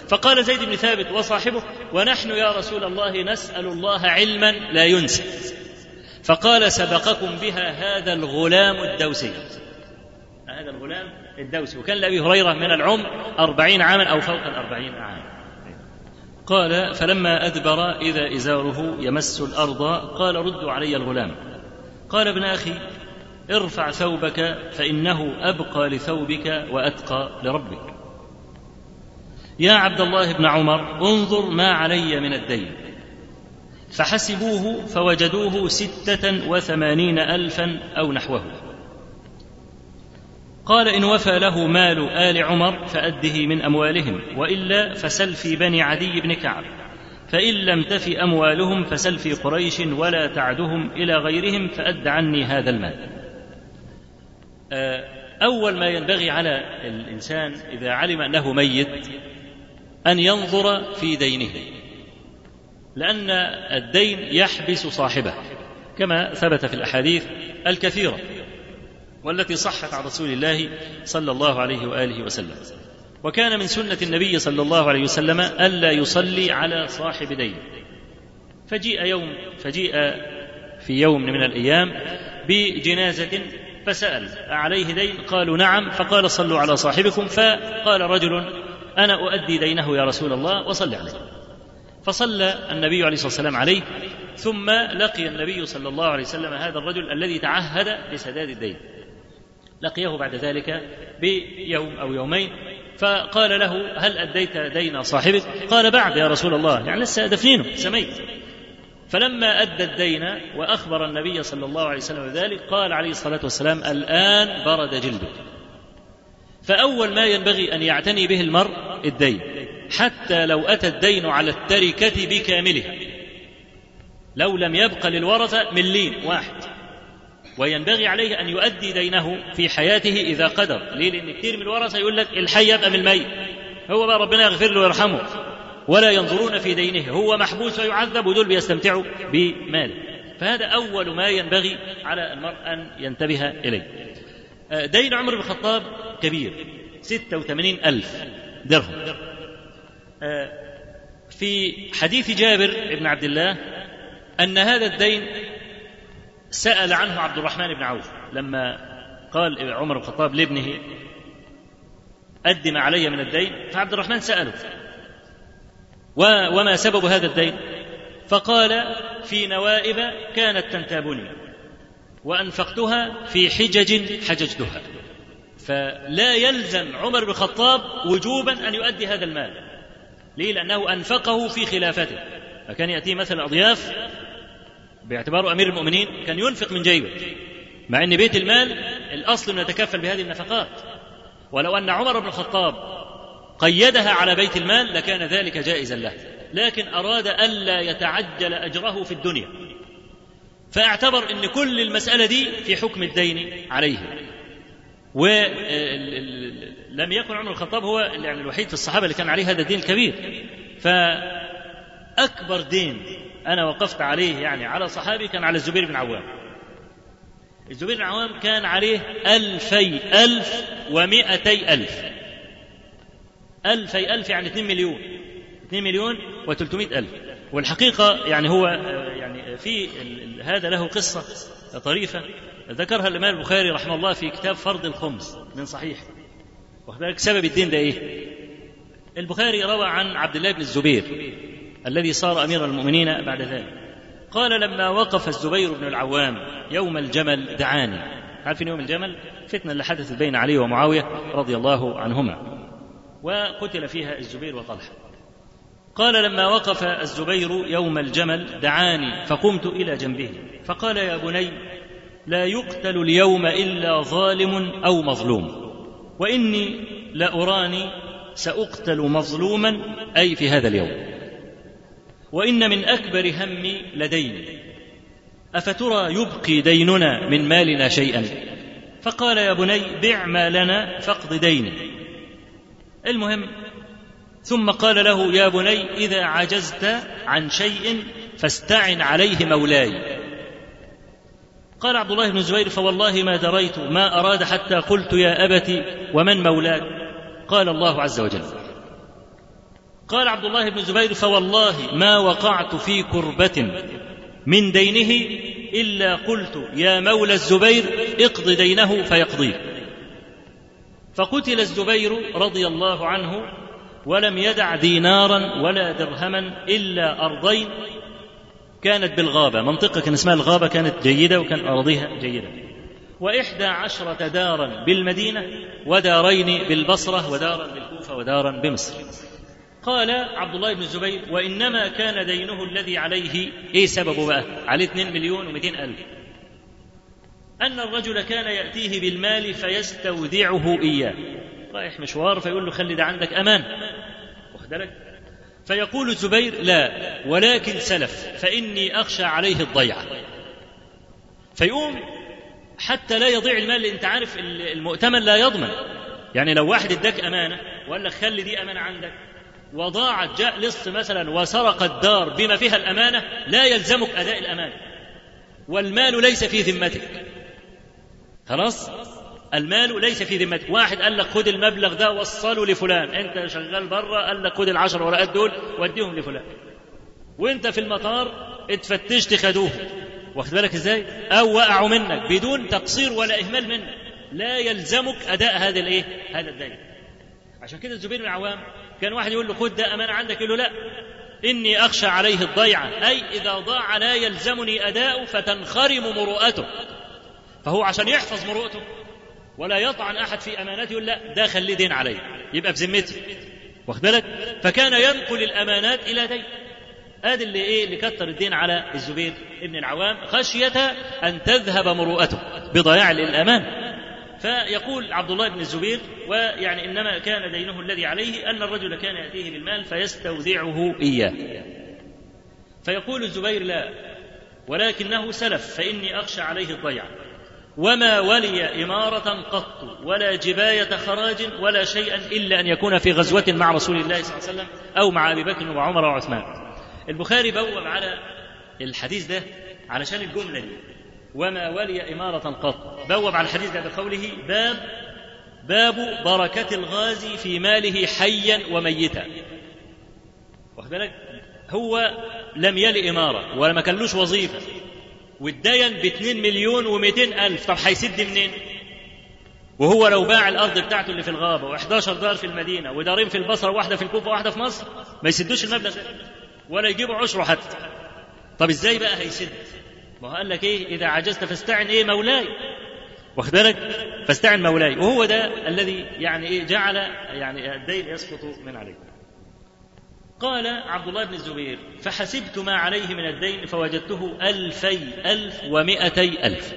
فقال زيد بن ثابت وصاحبه ونحن يا رسول الله نسأل الله علما لا ينسى. فقال سبقكم بها هذا الغلام الدوسي. هذا الغلام الدوسي. وكان لأبي هريرة من العمر أربعين عاما أو فوق الأربعين عاما. قال فلما أدبر إذا إزاره يمس الأرض قال ردوا علي الغلام. قال ابن أخي ارفع ثوبك فإنه أبقى لثوبك وأتقى لربك. يا عبد الله بن عمر انظر ما علي من الدين. فحسبوه فوجدوه ستة وثمانين ألفا أو نحوه. قال إن وفى له مال آل عمر فأده من أموالهم وإلا فسل في بني عدي بن كعب. فإن لم تف أموالهم فسل في قريش ولا تعدهم إلى غيرهم فأد عني هذا المال. أول ما ينبغي على الإنسان إذا علم أنه ميت أن ينظر في دينه لأن الدين يحبس صاحبه كما ثبت في الأحاديث الكثيرة. والتي صحت عن رسول الله صلى الله عليه وآله وسلم. وكان من سنة النبي صلى الله عليه وسلم ألا يصلي على صاحب دين. فجيء يوم فجيء في يوم من الأيام بجنازة فسأل عليه دين؟ قالوا نعم. فقال صلوا على صاحبكم. فقال رجل أنا أؤدي دينه يا رسول الله وصل عليه. فصلى النبي عليه الصلاة والسلام عليه ثم لقي النبي صلى الله عليه وسلم هذا الرجل الذي تعهد بسداد الدين. لقيه بعد ذلك بيوم أو يومين. فقال له هل أديت دين صاحبك؟ قال بعد يا رسول الله يعني لسه دفنينه سميت فلما أدى الدين وأخبر النبي صلى الله عليه وسلم بذلك قال عليه الصلاة والسلام الآن برد جلده. فأول ما ينبغي أن يعتني به المرء الدين حتى لو أتى الدين على التركة بكاملها لو لم يبق للورثة ملين واحد. وينبغي عليه أن يؤدي دينه في حياته إذا قدر. ليه؟ لأن كثير من الورثة يقول لك الحي يبقى من الميت. هو بقى ربنا يغفر له ويرحمه. ولا ينظرون في دينه. هو محبوس ويعذب ودول بيستمتعوا بماله. فهذا أول ما ينبغي على المرء أن ينتبه إليه. آه، دين عمر بن الخطاب كبير. ستة وثمانين ألف درهم. آه، في حديث جابر بن عبد الله أن هذا الدين سأل عنه عبد الرحمن بن عوف لما قال عمر بن الخطاب لابنه أدم علي من الدين؟ فعبد الرحمن سأله وما سبب هذا الدين؟ فقال في نوائب كانت تنتابني وأنفقتها في حجج حججتها. فلا يلزم عمر بن الخطاب وجوبا أن يؤدي هذا المال ليه؟ لأنه أنفقه في خلافته. فكان يأتيه مثلا أضياف باعتباره أمير المؤمنين كان ينفق من جيبه. مع أن بيت المال الأصل أن يتكفل بهذه النفقات. ولو أن عمر بن الخطاب قيدها على بيت المال لكان ذلك جائزا له. لكن أراد ألا يتعجل أجره في الدنيا. فاعتبر أن كل المسألة دي في حكم الدين عليه. ولم يكن عمر الخطاب هو يعني الوحيد في الصحابة اللي كان عليه هذا الدين الكبير. فأكبر دين أنا وقفت عليه يعني على صحابي كان على الزبير بن عوام. الزبير بن عوام كان عليه ألفي ألف ومائتي ألف. ألفي ألف يعني 2 مليون. 2 مليون و300 ألف. والحقيقة يعني هو يعني في هذا له قصة طريفة ذكرها الإمام البخاري رحمه الله في كتاب فرض الخمس من صحيح. وذلك سبب الدين ده إيه؟ البخاري روى عن عبد الله بن الزبير. الذي صار أمير المؤمنين بعد ذلك. قال لما وقف الزبير بن العوام يوم الجمل دعاني. عارفين يوم الجمل؟ فتنة اللي حدثت بين علي ومعاوية رضي الله عنهما. وقتل فيها الزبير وطلحة. قال لما وقف الزبير يوم الجمل دعاني فقمت إلى جنبه. فقال يا بني لا يقتل اليوم إلا ظالم أو مظلوم. وإني لأراني سأقتل مظلوما أي في هذا اليوم. وإن من أكبر همي لدين أفترى يبقي ديننا من مالنا شيئا؟ فقال يا بني بع مالنا فاقض ديني المهم ثم قال له يا بني إذا عجزت عن شيء فاستعن عليه مولاي. قال عبد الله بن الزبير فوالله ما دريت ما أراد حتى قلت يا أبت ومن مولاك؟ قال الله عز وجل. قال عبد الله بن الزبير فوالله ما وقعت في كربة من دينه إلا قلت يا مولى الزبير اقض دينه فيقضيه فقتل الزبير رضي الله عنه ولم يدع دينارا ولا درهما إلا أرضين. كانت بالغابة منطقة كان اسمها الغابة كانت جيدة وكان أراضيها جيدة. وإحدى عشرة دارا بالمدينة ودارين بالبصرة ودارا بالكوفة ودارا بمصر. قال عبد الله بن الزبير وإنما كان دينه الذي عليه. إيه سببه بقى؟ عليه 2 مليون و ألف. أن الرجل كان يأتيه بالمال فيستودعه إياه. رايح مشوار فيقول له خلي ده عندك أمان. واخد فيقول الزبير لا ولكن سلف فإني أخشى عليه الضيعة فيقوم حتى لا يضيع المال أنت عارف المؤتمن لا يضمن. يعني لو واحد اداك أمانة وقال لك خلي دي أمانة عندك وضاعت جاء لص مثلا وسرق الدار بما فيها الأمانة لا يلزمك أداء الأمانة. والمال ليس في ذمتك. خلاص؟ المال ليس في ذمتك. واحد قال لك خد المبلغ ده وصله لفلان. أنت شغال بره قال لك خد العشر ورقات دول وديهم لفلان. وأنت في المطار اتفتشت خدوه واخد بالك إزاي؟ أو وقعوا منك بدون تقصير ولا إهمال منك. لا يلزمك أداء هذا الإيه؟ هذا الدين. عشان كده الزبير بن عوام كان واحد يقول له خد ده أمانة عندك يقول له لا إني أخشى عليه الضيعة أي إذا ضاع لا يلزمني أداء فتنخرم مروءته. فهو عشان يحفظ مروءته ولا يطعن أحد في أمانته يقول لا ده خليه دين علي يبقى بذمتي واخد بالك؟ فكان ينقل الأمانات إلى دين. أدي اللي إيه اللي كتر الدين على الزبير ابن العوام خشية أن تذهب مروءته بضياع الأمان. فيقول عبد الله بن الزبير ويعني إنما كان دينه الذي عليه أن الرجل كان يأتيه بالمال فيستودعه إياه. فيقول الزبير لا ولكنه سلف فإني أخشى عليه الضيعه وما ولي إمارة قط ولا جباية خراج ولا شيئا إلا أن يكون في غزوة مع رسول الله صلى الله عليه وسلم أو مع أبي بكر وعمر وعثمان. البخاري بوب على الحديث ده علشان الجملة دي. وما ولي إمارة قط بوب على الحديث ده بقوله باب باب بركة الغازي في ماله حيا وميتا. واخد بالك؟ هو لم يلي إمارة ولا ما كانلوش وظيفة. واتدين ب 2 مليون و200 ألف. طب هيسد منين؟ وهو لو باع الأرض بتاعته اللي في الغابة و11 دار في المدينة ودارين في البصرة واحدة في الكوفة واحدة في مصر ما يسدوش المبلغ ده ولا يجيبوا عشره حتى. طب إزاي بقى هيسد؟ ما هو قال لك إيه؟ إذا عجزت فاستعن إيه مولاي. واخد بالك؟ فاستعن مولاي. وهو ده الذي يعني إيه؟ جعل يعني الدين يسقط من عليه. قال عبد الله بن الزبير فحسبت ما عليه من الدين فوجدته ألفي ألف ومائتي ألف.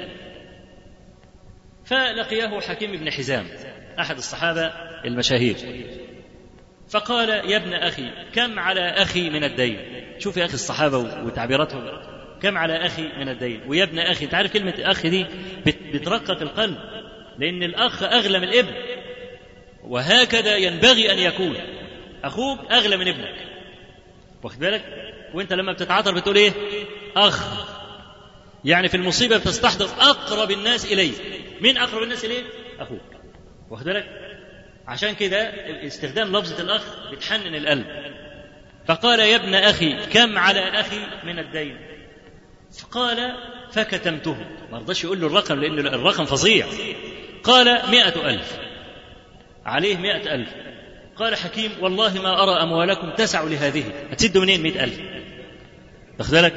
فلقيه حكيم بن حزام أحد الصحابة المشاهير. فقال يا ابن أخي كم على أخي من الدين؟ شوف يا أخي الصحابة وتعبيراتهم. كم على أخي من الدين؟ ويا ابن أخي أنت عارف كلمة أخي دي؟ بترقق القلب. لأن الأخ أغلى من الابن وهكذا ينبغي أن يكون. أخوك أغلى من ابنك. واخد بالك؟ وأنت لما بتتعاطر بتقول إيه؟ أخ. يعني في المصيبة بتستحضر أقرب الناس اليك مين أقرب الناس اليك أخوك. واخد بالك؟ عشان كده استخدام لفظة الأخ بتحنن القلب. فقال يا ابن أخي كم على أخي من الدين؟ فقال فكتمته. ما رضاش يقول له الرقم لأن الرقم فظيع. قال مئة ألف. عليه مئة ألف. قال حكيم والله ما أرى أموالكم تسع لهذه. هتسدوا منين مئة ألف؟ واخد بالك؟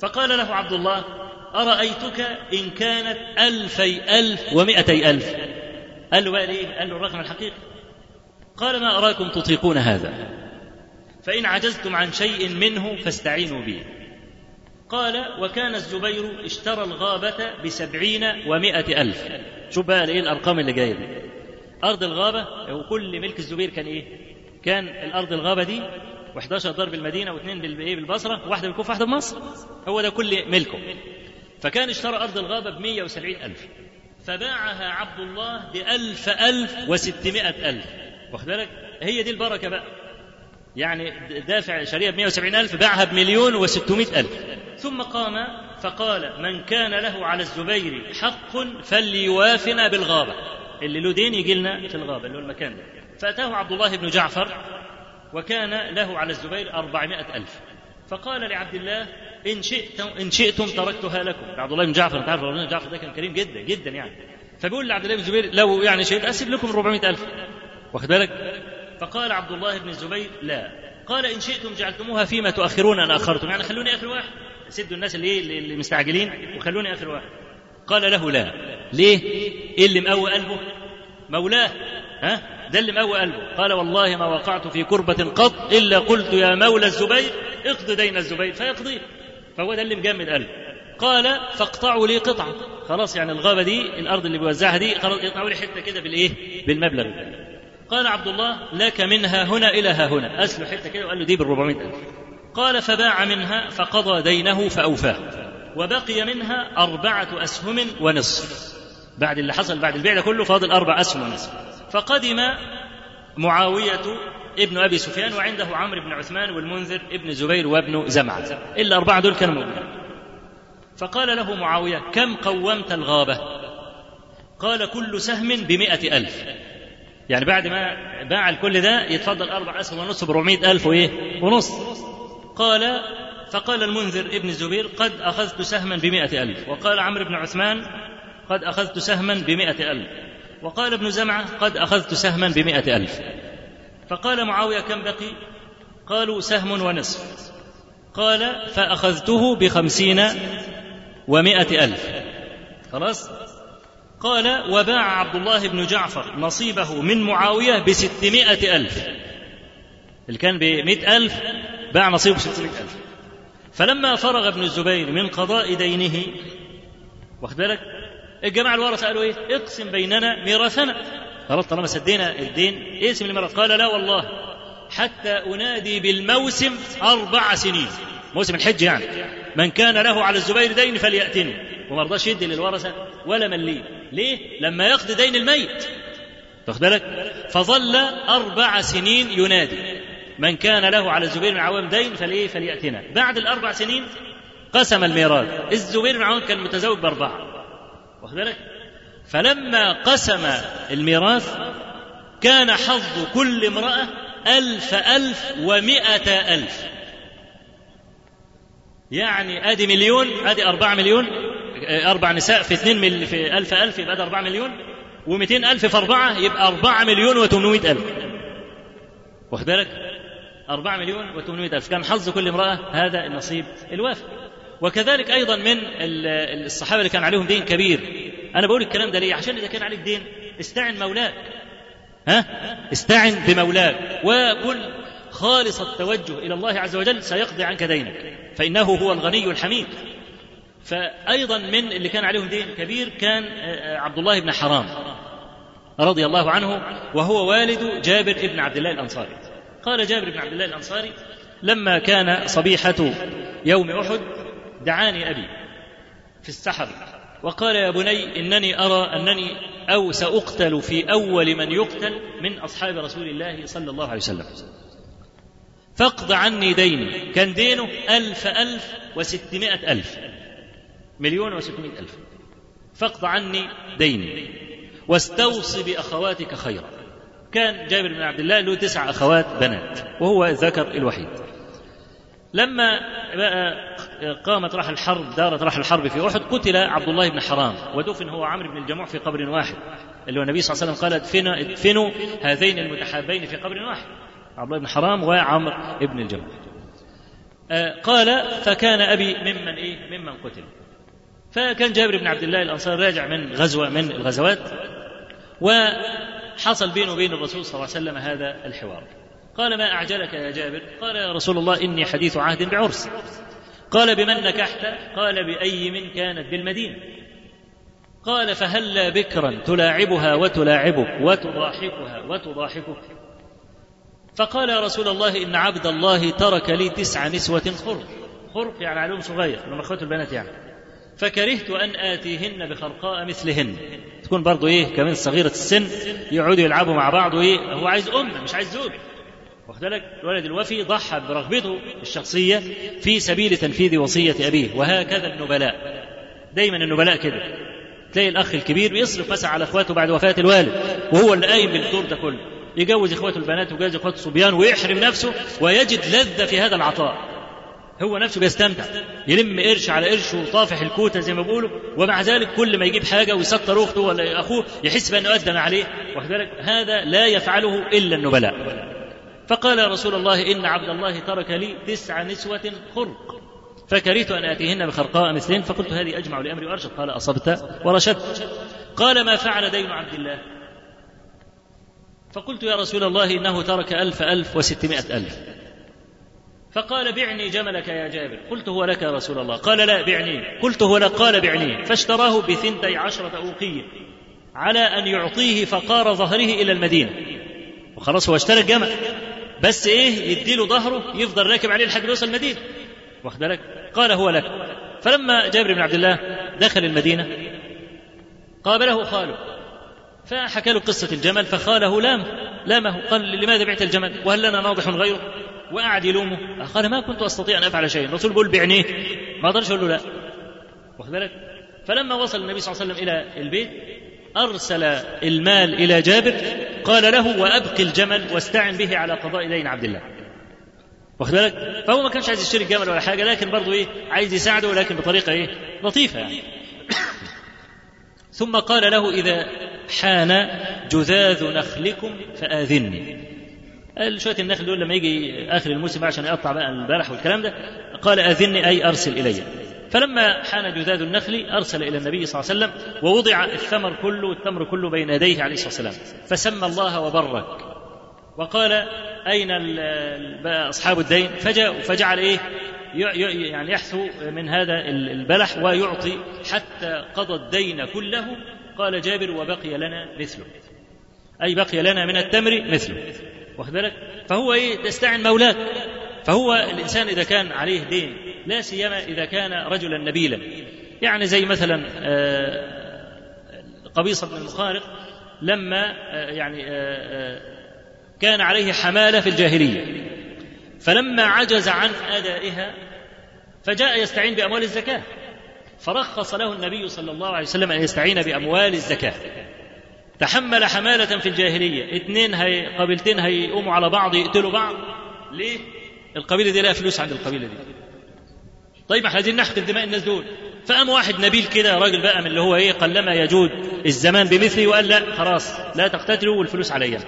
فقال له عبد الله أرأيتك إن كانت ألفي ألف ومئتي ألف؟ قال له بقى قال له الرقم الحقيقي. قال ما أراكم تطيقون هذا؟ فإن عجزتم عن شيء منه فاستعينوا بي قال وكان الزبير اشترى الغابة بسبعين ومائة ألف. شوف بقى إيه الأرقام اللي جاية دي. أرض الغابة وكل ملك الزبير كان إيه؟ كان الأرض الغابة دي و11 دار بالمدينة واثنين بالإيه بالبصرة واحدة بالكوفة واحدة بمصر هو ده كل ملكه. فكان اشترى أرض الغابة ب 170 ألف. فباعها عبد الله بألف ألف وستمائة ألف. واخد بالك؟ هي دي البركة بقى. يعني دافع شريعة ب 170 ألف باعها بمليون وستمائة ألف. ثم قام فقال من كان له على الزبير حق فليوافنا بالغابة. اللي له دين يجي لنا في الغابة اللي هو المكان ده. فأتاه عبد الله بن جعفر وكان له على الزبير أربعمائة ألف. فقال لعبد الله إن شئتم إن شئتم تركتها لكم. عبد الله بن جعفر أنت عارف بن جعفر ده كان كريم جدا جدا يعني. فبيقول لعبد الله بن الزبير لو يعني شئت أسيب لكم 400 ألف. واخد بالك؟ فقال عبد الله بن الزبير لا. قال إن شئتم جعلتموها فيما تؤخرون أن أخرتم. يعني خلوني آخر واحد. سدوا الناس اللي اللي مستعجلين وخلوني آخر واحد. قال له لا. ليه؟ إيه اللي مقوي قلبه؟ مولاه. ها؟ ده اللي مقوي قلبه. قال والله ما وقعت في كربة قط إلا قلت يا مولى الزبير اقض دين الزبير. فيقضيه فهو ده اللي مجمد قلبه. قال فاقطعوا لي قطعة. خلاص يعني الغابة دي الأرض اللي بيوزعها دي خلاص يقطعوا لي حتة كده بالإيه؟ بالمبلغ. ده قال عبد الله لك منها هنا إلى ها هنا. أسلو حتة كده وقال له دي بالربعمائة ألف. قال فباع منها فقضى دينه فأوفاه وبقي منها أربعة أسهم ونصف. بعد اللي حصل بعد البيع ده كله فاضل أربع أسهم ونصف. فقدم معاوية ابن أبي سفيان وعنده عمرو بن عثمان والمنذر ابن زبير وابن زمعة. إلا أربعة دول كانوا موجودين. فقال له معاوية كم قومت الغابة؟ قال كل سهم بمئة ألف. يعني بعد ما باع الكل ده يتفضل أربع أسهم ونصف بربعمائة ألف وإيه؟ ونص قال فقال المنذر ابن الزبير قد أخذت سهما بمئة ألف. وقال عمرو بن عثمان قد أخذت سهما بمئة ألف. وقال ابن زمعة قد أخذت سهما بمئة ألف. فقال معاوية كم بقي؟ قالوا سهم ونصف. قال فأخذته بخمسين ومائة ألف. خلاص؟ قال وباع عبد الله بن جعفر نصيبه من معاوية بستمائة ألف. اللي كان بمئة ألف باع نصيبه بستمائة ألف. فلما فرغ ابن الزبير من قضاء دينه واخد بالك؟ الجماعة الورثة قالوا إيه؟ اقسم بيننا ميراثنا. خلاص طالما سدينا الدين اقسم الميراث قال لا والله حتى أنادي بالموسم أربع سنين. موسم الحج يعني. من كان له على الزبير دين فليأتني. وما رضاش يدي للورثة ولا مليه ليه؟ لما يقضي دين الميت. واخد بالك؟ فظل أربع سنين ينادي. من كان له على الزبير من عوام دين فليه فليأتنا. بعد الأربع سنين قسم الميراث. الزبير بن عوام كان متزوج بأربعة. واخد بالك؟ فلما قسم الميراث كان حظ كل امرأة ألف ألف ومائة ألف. يعني أدي مليون أدي أربعة مليون أربع نساء في اثنين مل في ألف ألف يبقى أربعة مليون ومئتين ألف في أربعة يبقى أربعة مليون وثمانمائة ألف. واخد بالك؟ أربعة مليون وثمانمائة ألف. كان حظ كل امرأة هذا النصيب الوافر وكذلك أيضا من الصحابة اللي كان عليهم دين كبير. أنا بقول الكلام ده ليه؟ عشان إذا كان عليك دين استعن مولاك. ها؟ استعن بمولاك. وكن خالص التوجه إلى الله عز وجل سيقضي عنك دينك. فإنه هو الغني الحميد. فأيضا من اللي كان عليهم دين كبير كان عبد الله بن حرام رضي الله عنه وهو والد جابر بن عبد الله الأنصاري. قال جابر بن عبد الله الأنصاري لما كان صبيحة يوم أحد دعاني أبي في السحر وقال يا بني إنني أرى أنني أو سأقتل في أول من يقتل من أصحاب رسول الله صلى الله عليه وسلم. فاقض عني ديني. كان دينه ألف ألف وستمائة ألف. مليون وستمائة ألف. فاقض عني ديني. واستوصي بأخواتك خيرا. كان جابر بن عبد الله له تسع أخوات بنات وهو الذكر الوحيد. لما بقى قامت راح الحرب دارت راح الحرب في أحد قتل عبد الله بن حرام ودفن هو عمرو بن الجموح في قبر واحد. اللي هو النبي صلى الله عليه وسلم قال ادفنوا, ادفنوا هذين المتحابين في قبر واحد. عبد الله بن حرام وعمرو بن الجموح قال فكان أبي ممن إيه؟ ممن قتل. فكان جابر بن عبد الله الأنصاري راجع من غزوة من الغزوات وحصل بينه وبين الرسول صلى الله عليه وسلم هذا الحوار. قال ما أعجلك يا جابر؟ قال يا رسول الله إني حديث عهد بعرس. قال بمن نكحت؟ قال بأي من كانت بالمدينة. قال فهلا بكرا تلاعبها وتلاعبك وتضاحكها وتضاحكك؟ فقال يا رسول الله إن عبد الله ترك لي تسع نسوة خرق. خرق يعني علوم صغير من أخوات البنات يعني. فكرهت أن آتيهن بخرقاء مثلهن. تكون برضو إيه كمان صغيرة السن يقعدوا يلعبوا مع بعض وإيه هو عايز أم مش عايز زوج. واخد بالك؟ الولد الوفي ضحى برغبته الشخصية في سبيل تنفيذ وصية أبيه وهكذا النبلاء. دايما النبلاء كده. تلاقي الأخ الكبير بيصرف مثلا على إخواته بعد وفاة الوالد وهو اللي قايم بالدور ده كله. يجوز إخواته البنات ويجوز إخواته الصبيان ويحرم نفسه ويجد لذة في هذا العطاء. هو نفسه بيستمتع يلم قرش على قرش وطافح الكوته زي ما بيقولوا ومع ذلك كل ما يجيب حاجة ويسطر أخته ولا أخوه يحس بأنه اقدم عليه. واخد بالك؟ هذا لا يفعله إلا النبلاء. فقال يا رسول الله إن عبد الله ترك لي تسع نسوة خرق فكرهت أن آتيهن بخرقاء مثلين فقلت هذه أجمع لأمري وأرشد. قال أصبت ورشدت. قال ما فعل دين عبد الله؟ فقلت يا رسول الله إنه ترك ألف ألف وستمائة ألف. فقال بعني جملك يا جابر. قلت هو لك يا رسول الله. قال لا بعني. قلت هو لك قال بعني. فاشتراه بثنتي عشرة أوقية على أن يعطيه فقار ظهره إلى المدينة. وخلاص هو اشترى الجمل. بس إيه؟ يديله ظهره يفضل راكب عليه لحد يوصل المدينة. واخد بالك؟ قال هو لك. فلما جابر بن عبد الله دخل المدينة قابله خاله. فحكى له قصة الجمل فخاله لام لامه. قال لماذا بعت الجمل؟ وهل لنا ناضح غيره؟ وقعد يلومه. قال ما كنت أستطيع أن أفعل شيئا. الرسول بيقول بعينيه ما أقدرش أقول له لا. واخد بالك؟ فلما وصل النبي صلى الله عليه وسلم إلى البيت أرسل المال إلى جابر قال له وأبقي الجمل واستعن به على قضاء دين عبد الله. واخد بالك؟ فهو ما كانش عايز يشتري الجمل ولا حاجة لكن برضه إيه عايز يساعده ولكن بطريقة إيه لطيفة يعني. ثم قال له إذا حان جذاذ نخلكم فآذني. قال شوية النخل دول لما يجي آخر الموسم عشان يقطع بقى البلح والكلام ده قال آذني أي أرسل إلي. فلما حان جذاذ النخل أرسل إلى النبي صلى الله عليه وسلم ووضع الثمر كله والتمر كله بين يديه عليه الصلاة والسلام. فسمى الله وبرك. وقال أين أصحاب الدين؟ فجاء فجعل إيه؟ يعني يحثو من هذا البلح ويعطي حتى قضى الدين كله. قال جابر وبقي لنا مثله. أي بقي لنا من التمر مثله. واخد بالك؟ فهو إيه؟ تستعن مولاك. فهو الإنسان إذا كان عليه دين لا سيما إذا كان رجلا نبيلا. يعني زي مثلا قبيصة بن المخارق لما يعني كان عليه حمالة في الجاهلية. فلما عجز عن أدائها فجاء يستعين بأموال الزكاة. فرخص له النبي صلى الله عليه وسلم أن يستعين بأموال الزكاة. تحمل حمالة في الجاهلية. اثنين هي قبيلتين هيقوموا على بعض يقتلوا بعض. ليه؟ القبيلة دي لها فلوس عند القبيلة دي. طيب إحنا عايزين نحقن دماء الناس دول. فقام واحد نبيل كده راجل بقى من اللي هو إيه قلما يجود الزمان بمثله وقال لا خلاص لا تقتتلوا والفلوس عليا.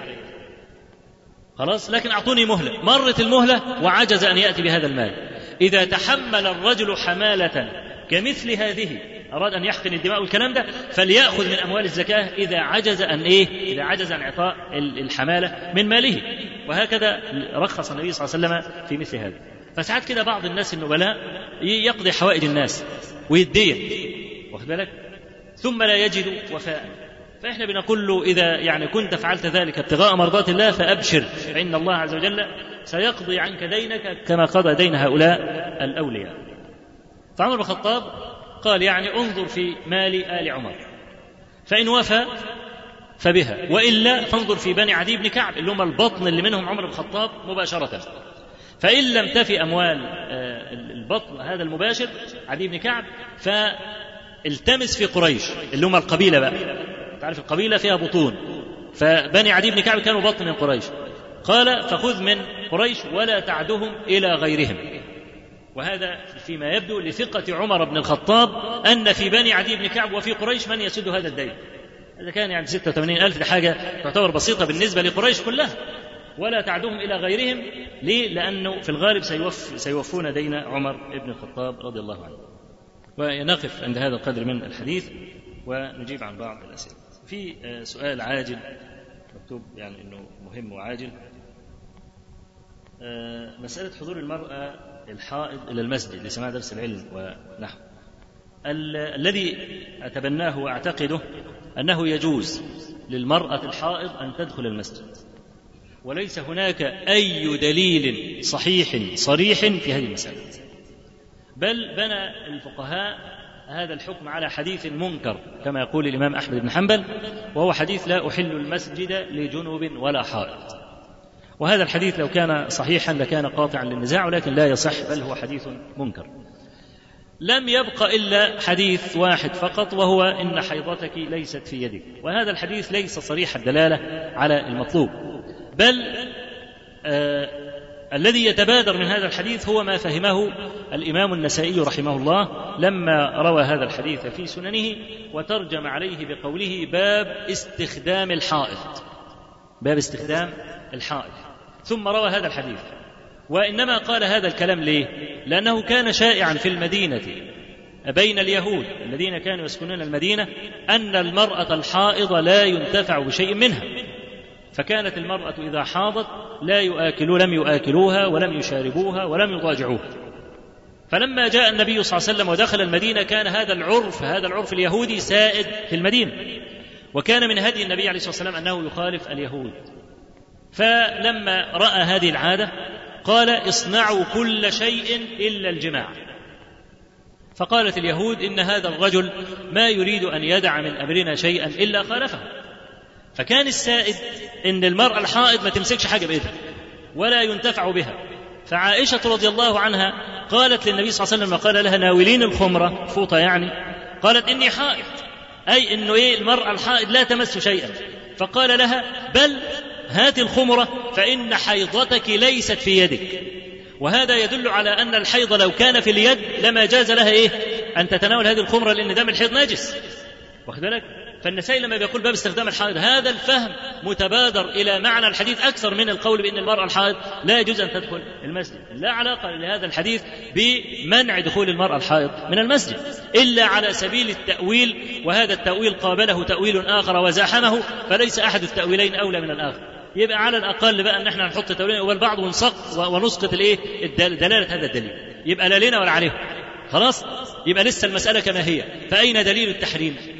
خلاص؟ لكن أعطوني مهلة. مرت المهلة وعجز أن يأتي بهذا المال. إذا تحمل الرجل حمالة كمثل هذه أراد أن يحقن الدماء والكلام ده فليأخذ من أموال الزكاة إذا عجز أن إيه؟ إذا عجز عن إعطاء الحمالة من ماله. وهكذا رخص النبي صلى الله عليه وسلم في مثل هذا. فساعات كده بعض الناس النبلاء يقضي حوائج الناس ويدين واخد بالك؟ ثم لا يجد وفاء. فإحنا بنقول له إذا يعني كنت فعلت ذلك ابتغاء مرضات الله فأبشر فإن الله عز وجل سيقضي عنك دينك كما قضى دين هؤلاء الأولياء. فعمر بن الخطاب قال يعني انظر في مال آل عمر. فإن وفى فبها. وإلا فانظر في بني عدي بن كعب اللي هم البطن اللي منهم عمر بن الخطاب مباشرة. فإن لم تفي أموال البطن هذا المباشر عدي بن كعب فالتمس في قريش اللي هم القبيلة بقى. تعرف القبيلة فيها بطون. فبني عدي بن كعب كانوا بطن من قريش. قال فخذ من قريش ولا تعدهم إلى غيرهم. وهذا فيما يبدو لثقة عمر بن الخطاب أن في بني عدي بن كعب وفي قريش من يسد هذا الدين. هذا كان يعني 86 ألف حاجة تعتبر بسيطة بالنسبة لقريش كلها. ولا تعدهم إلى غيرهم. ليه؟ لأنه في الغالب سيوف سيوفون دين عمر بن الخطاب رضي الله عنه. ونقف عند هذا القدر من الحديث ونجيب عن بعض الأسئلة. في سؤال عاجل مكتوب يعني أنه مهم وعاجل. مسألة حضور المرأة الحائض إلى المسجد لسماع درس العلم ونحو. الذي أتبناه وأعتقده أنه يجوز للمرأة الحائض أن تدخل المسجد. وليس هناك أي دليل صحيح صريح في هذه المسألة. بل بنى الفقهاء هذا الحكم على حديث منكر كما يقول الإمام أحمد بن حنبل وهو حديث لا أحل المسجد لجنوب ولا حائط وهذا الحديث لو كان صحيحا لكان قاطعا للنزاع ولكن لا يصح بل هو حديث منكر. لم يبق إلا حديث واحد فقط وهو إن حيضتك ليست في يدك. وهذا الحديث ليس صريح الدلالة على المطلوب. بل آه الذي يتبادر من هذا الحديث هو ما فهمه الإمام النسائي رحمه الله لما روى هذا الحديث في سننه وترجم عليه بقوله باب استخدام الحائط باب استخدام الحائط ثم روى هذا الحديث. وإنما قال هذا الكلام ليه؟ لأنه كان شائعا في المدينة بين اليهود الذين كانوا يسكنون المدينة أن المرأة الحائض لا ينتفع بشيء منها. فكانت المرأة إذا حاضت لا يؤكلوا لم يؤكلوها ولم يشاربوها ولم يضاجعوها. فلما جاء النبي صلى الله عليه وسلم ودخل المدينة كان هذا العرف هذا العرف اليهودي سائد في المدينة. وكان من هدي النبي عليه الصلاة والسلام أنه يخالف اليهود. فلما رأى هذه العادة قال اصنعوا كل شيء إلا الجماع. فقالت اليهود إن هذا الرجل ما يريد أن يدع من أمرنا شيئا إلا خالفه. فكان السائد إن المرأة الحائض ما تمسكش حاجة بإيدها ولا ينتفع بها. فعائشة رضي الله عنها قالت للنبي صلى الله عليه وسلم وقال لها ناولين الخمرة فوطة يعني قالت إني حائض. أي إنه إيه المرأة الحائض لا تمس شيئا. فقال لها بل هات الخمره فإن حيضتك ليست في يدك. وهذا يدل على أن الحيض لو كان في اليد لما جاز لها إيه أن تتناول هذه الخمره لأن دم الحيض نجس واخد بالك؟ فالنسائي لما بيقول باب استخدام الحائض هذا الفهم متبادر إلى معنى الحديث أكثر من القول بأن المرأة الحائض لا يجوز أن تدخل المسجد، لا علاقة لهذا الحديث بمنع دخول المرأة الحائض من المسجد، إلا على سبيل التأويل وهذا التأويل قابله تأويل آخر وزاحمه فليس أحد التأويلين أولى من الآخر. يبقى على الأقل بقى أن إحنا نحط تاويلين اول بعض ونسق ونسقط الإيه؟ دلالة هذا الدليل. يبقى لا لنا ولا عليهم. خلاص؟ يبقى لسه المسألة كما هي، فأين دليل التحريم؟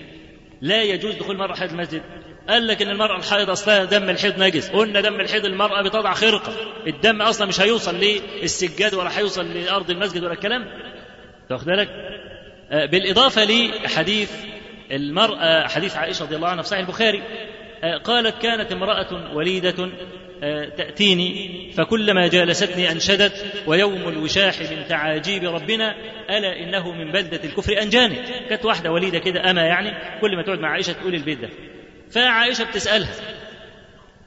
لا يجوز دخول المرأة حائض المسجد. قال لك إن المرأة الحائض أصلها دم الحيض نجس. قلنا دم الحيض المرأة بتضع خرقة. الدم أصلا مش هيوصل للسجاد ولا هيوصل لأرض المسجد ولا الكلام. واخد بالك؟ بالإضافة لحديث المرأة حديث عائشة رضي الله عنها في صحيح البخاري. آه، قالت كانت امرأة وليدة آه، تأتيني فكلما جالستني أنشدت ويوم الوشاح من تعاجيب ربنا ألا إنه من بلدة الكفر أنجاني. كانت واحدة وليدة كده أما يعني كل ما تقعد مع عائشة تقول البيت ده. فعائشة بتسألها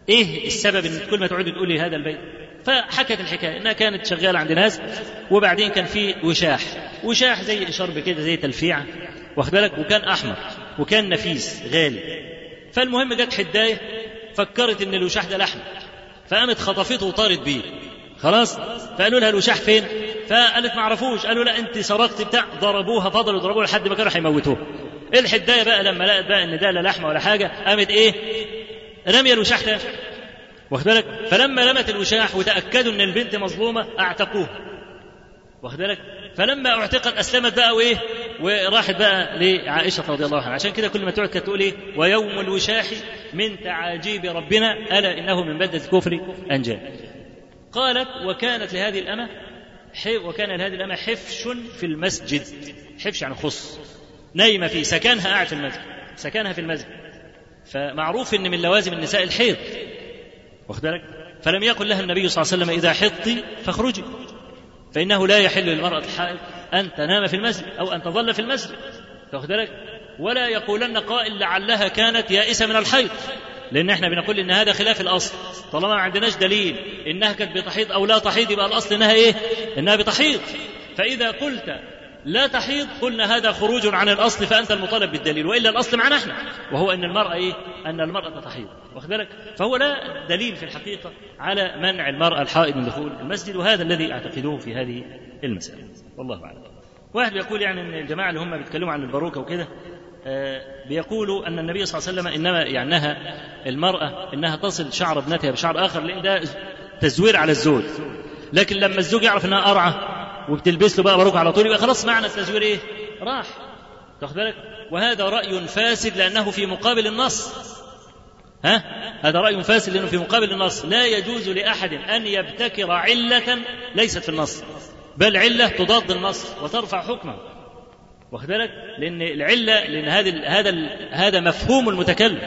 إيه السبب إن كل ما تقعدي تقولي هذا البيت؟ فحكت الحكاية إنها كانت شغالة عند ناس وبعدين كان في وشاح. وشاح زي شرب كده زي تلفيعه واخد بالك؟ وكان أحمر وكان نفيس غالي. فالمهم جت حداية فكرت إن الوشاح ده لحم. فقامت خطفته وطارت بيه. خلاص؟ فقالوا لها الوشاح فين؟ فقالت ما عرفوش. قالوا لا أنت سرقت بتاع. ضربوها فضلوا يضربوها لحد ما كانوا هيموتوها. الحداية بقى لما لقت بقى إن ده لا لحمة ولا حاجة؟ قامت إيه؟ رمي الوشاح تاني. واخد بالك؟ فلما لمت الوشاح وتأكدوا إن البنت مظلومة أعتقوها. واخد بالك؟ فلما اعتقت أسلمت بقى وإيه؟ وراحت بقى لعائشة رضي الله عنها. عشان كده كل ما تقعد تقول إيه ويوم الوشاح من تعاجيب ربنا ألا إنه من بدة الكفر انجاه قالت وكانت لهذه الأمة وكان لهذه الأمة حفش في المسجد. حفش يعني خص. نايمة فيه. سكنها قاعد في المسجد. سكنها في المسجد. فمعروف إن من لوازم النساء الحيض. واخد بالك؟ فلم يقل لها النبي صلى الله عليه وسلم إذا حضت فاخرجي. فإنه لا يحل للمرأة الحائض أن تنام في المسجد أو أن تظل في المسجد. واخد بالك؟ ولا يقولن قائل لعلها كانت يائسة من الحيض. لأن إحنا بنقول إن هذا خلاف الأصل. طالما ما عندناش دليل إنها كانت بتحيض أو لا تحيض يبقى الأصل إنها إيه؟ إنها بتحيض. فإذا قلت لا تحيض قلنا هذا خروج عن الأصل فأنت المطالب بالدليل وإلا الأصل معنا إحنا. وهو أن المرأة إيه؟ أن المرأة تحيض. واخد بالك؟ فهو لا دليل في الحقيقة على منع المرأة الحائض من دخول المسجد وهذا الذي اعتقدوه في هذه المسألة. والله أعلم. واحد بيقول يعني إن الجماعة اللي هم بيتكلموا عن الباروكة وكده آه بيقولوا أن النبي صلى الله عليه وسلم إنما يعنيها المرأة إنها تصل شعر ابنتها بشعر آخر لأن ده تزوير على الزوج لكن لما الزوج يعرف إنها قرعه وبتلبس له بقى باروك على طول يبقى خلاص معنى التزوير إيه؟ راح تاخد بالك؟ وهذا رأي فاسد لأنه في مقابل النص ها؟ هذا رأي فاسد لأنه في مقابل النص لا يجوز لأحد أن يبتكر علة ليست في النص بل علة تضاد النص وترفع حكمه. واخد بالك؟ لأن العلة لأن هذا هذا هذا مفهوم المتكلم.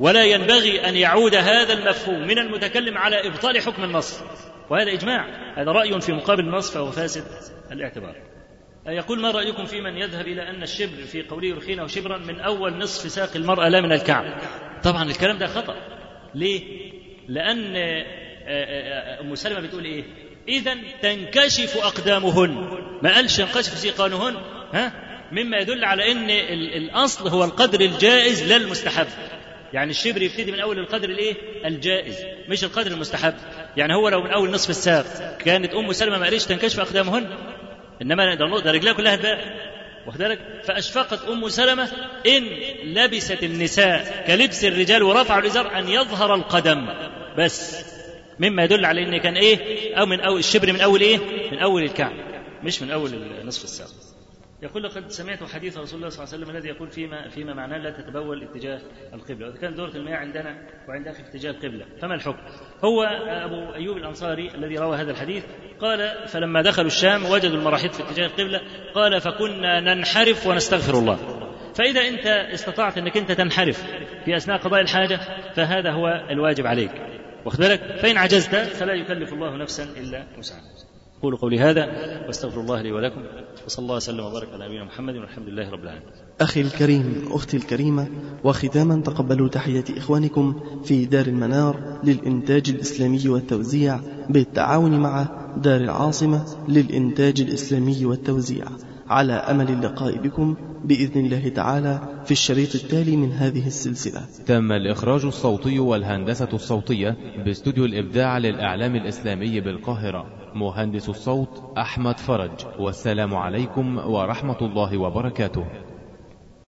ولا ينبغي أن يعود هذا المفهوم من المتكلم على إبطال حكم النص وهذا إجماع. هذا رأي في مقابل النص فهو فاسد الاعتبار. يقول ما رأيكم في من يذهب إلى أن الشبر في قوله رخينا وشبرا من أول نصف ساق المرأة لا من الكعب؟ طبعا الكلام ده خطأ. ليه؟ لأن أم سلمة بتقول إيه؟ إذا تنكشف أقدامهن. ما قالش ينكشف سيقانهن ها؟ مما يدل على أن الأصل هو القدر الجائز لا المستحب يعني الشبر يبتدي من أول القدر الإيه؟ الجائز مش القدر المستحب. يعني هو لو من أول نصف الساق كانت أم سلمة ما قالش تنكشف أقدامهن؟ إنما ده رجلها كلها تباع واخد بالك؟ فأشفقت أم سلمة إن لبست النساء كلبس الرجال ورفعوا الإزار أن يظهر القدم. بس مما يدل على إن كان إيه أو من اول الشبر من أول إيه من أول الكعب مش من أول نصف الساق يقول لقد سمعت حديث رسول الله صلى الله عليه وسلم الذي يقول فيما فيما معناه لا تتبول اتجاه القبلة، وإذا كانت دورة المياه عندنا وعند أخي في اتجاه القبلة، فما الحكم؟ هو أبو أيوب الأنصاري الذي روى هذا الحديث قال فلما دخلوا الشام وجدوا المراحيض في اتجاه القبلة قال فكنا ننحرف ونستغفر الله. فإذا أنت استطعت إنك أنت تنحرف في أثناء قضاء الحاجة فهذا هو الواجب عليك. واخد بالك؟ فإن عجزت فلا يكلف الله نفسا إلا وسعها. قولوا قولي هذا واستغفر الله لي ولكم وصلى الله وسلم وبارك على نبينا محمد والحمد لله رب العالمين. أخي الكريم أختي الكريمة وختاما تقبلوا تحية إخوانكم في دار المنار للإنتاج الإسلامي والتوزيع بالتعاون مع دار العاصمة للإنتاج الإسلامي والتوزيع على أمل اللقاء بكم بإذن الله تعالى في الشريط التالي من هذه السلسلة. تم الإخراج الصوتي والهندسة الصوتية باستوديو الإبداع للإعلام الإسلامي بالقاهرة. مهندس الصوت أحمد فرج. والسلام عليكم ورحمة الله وبركاته.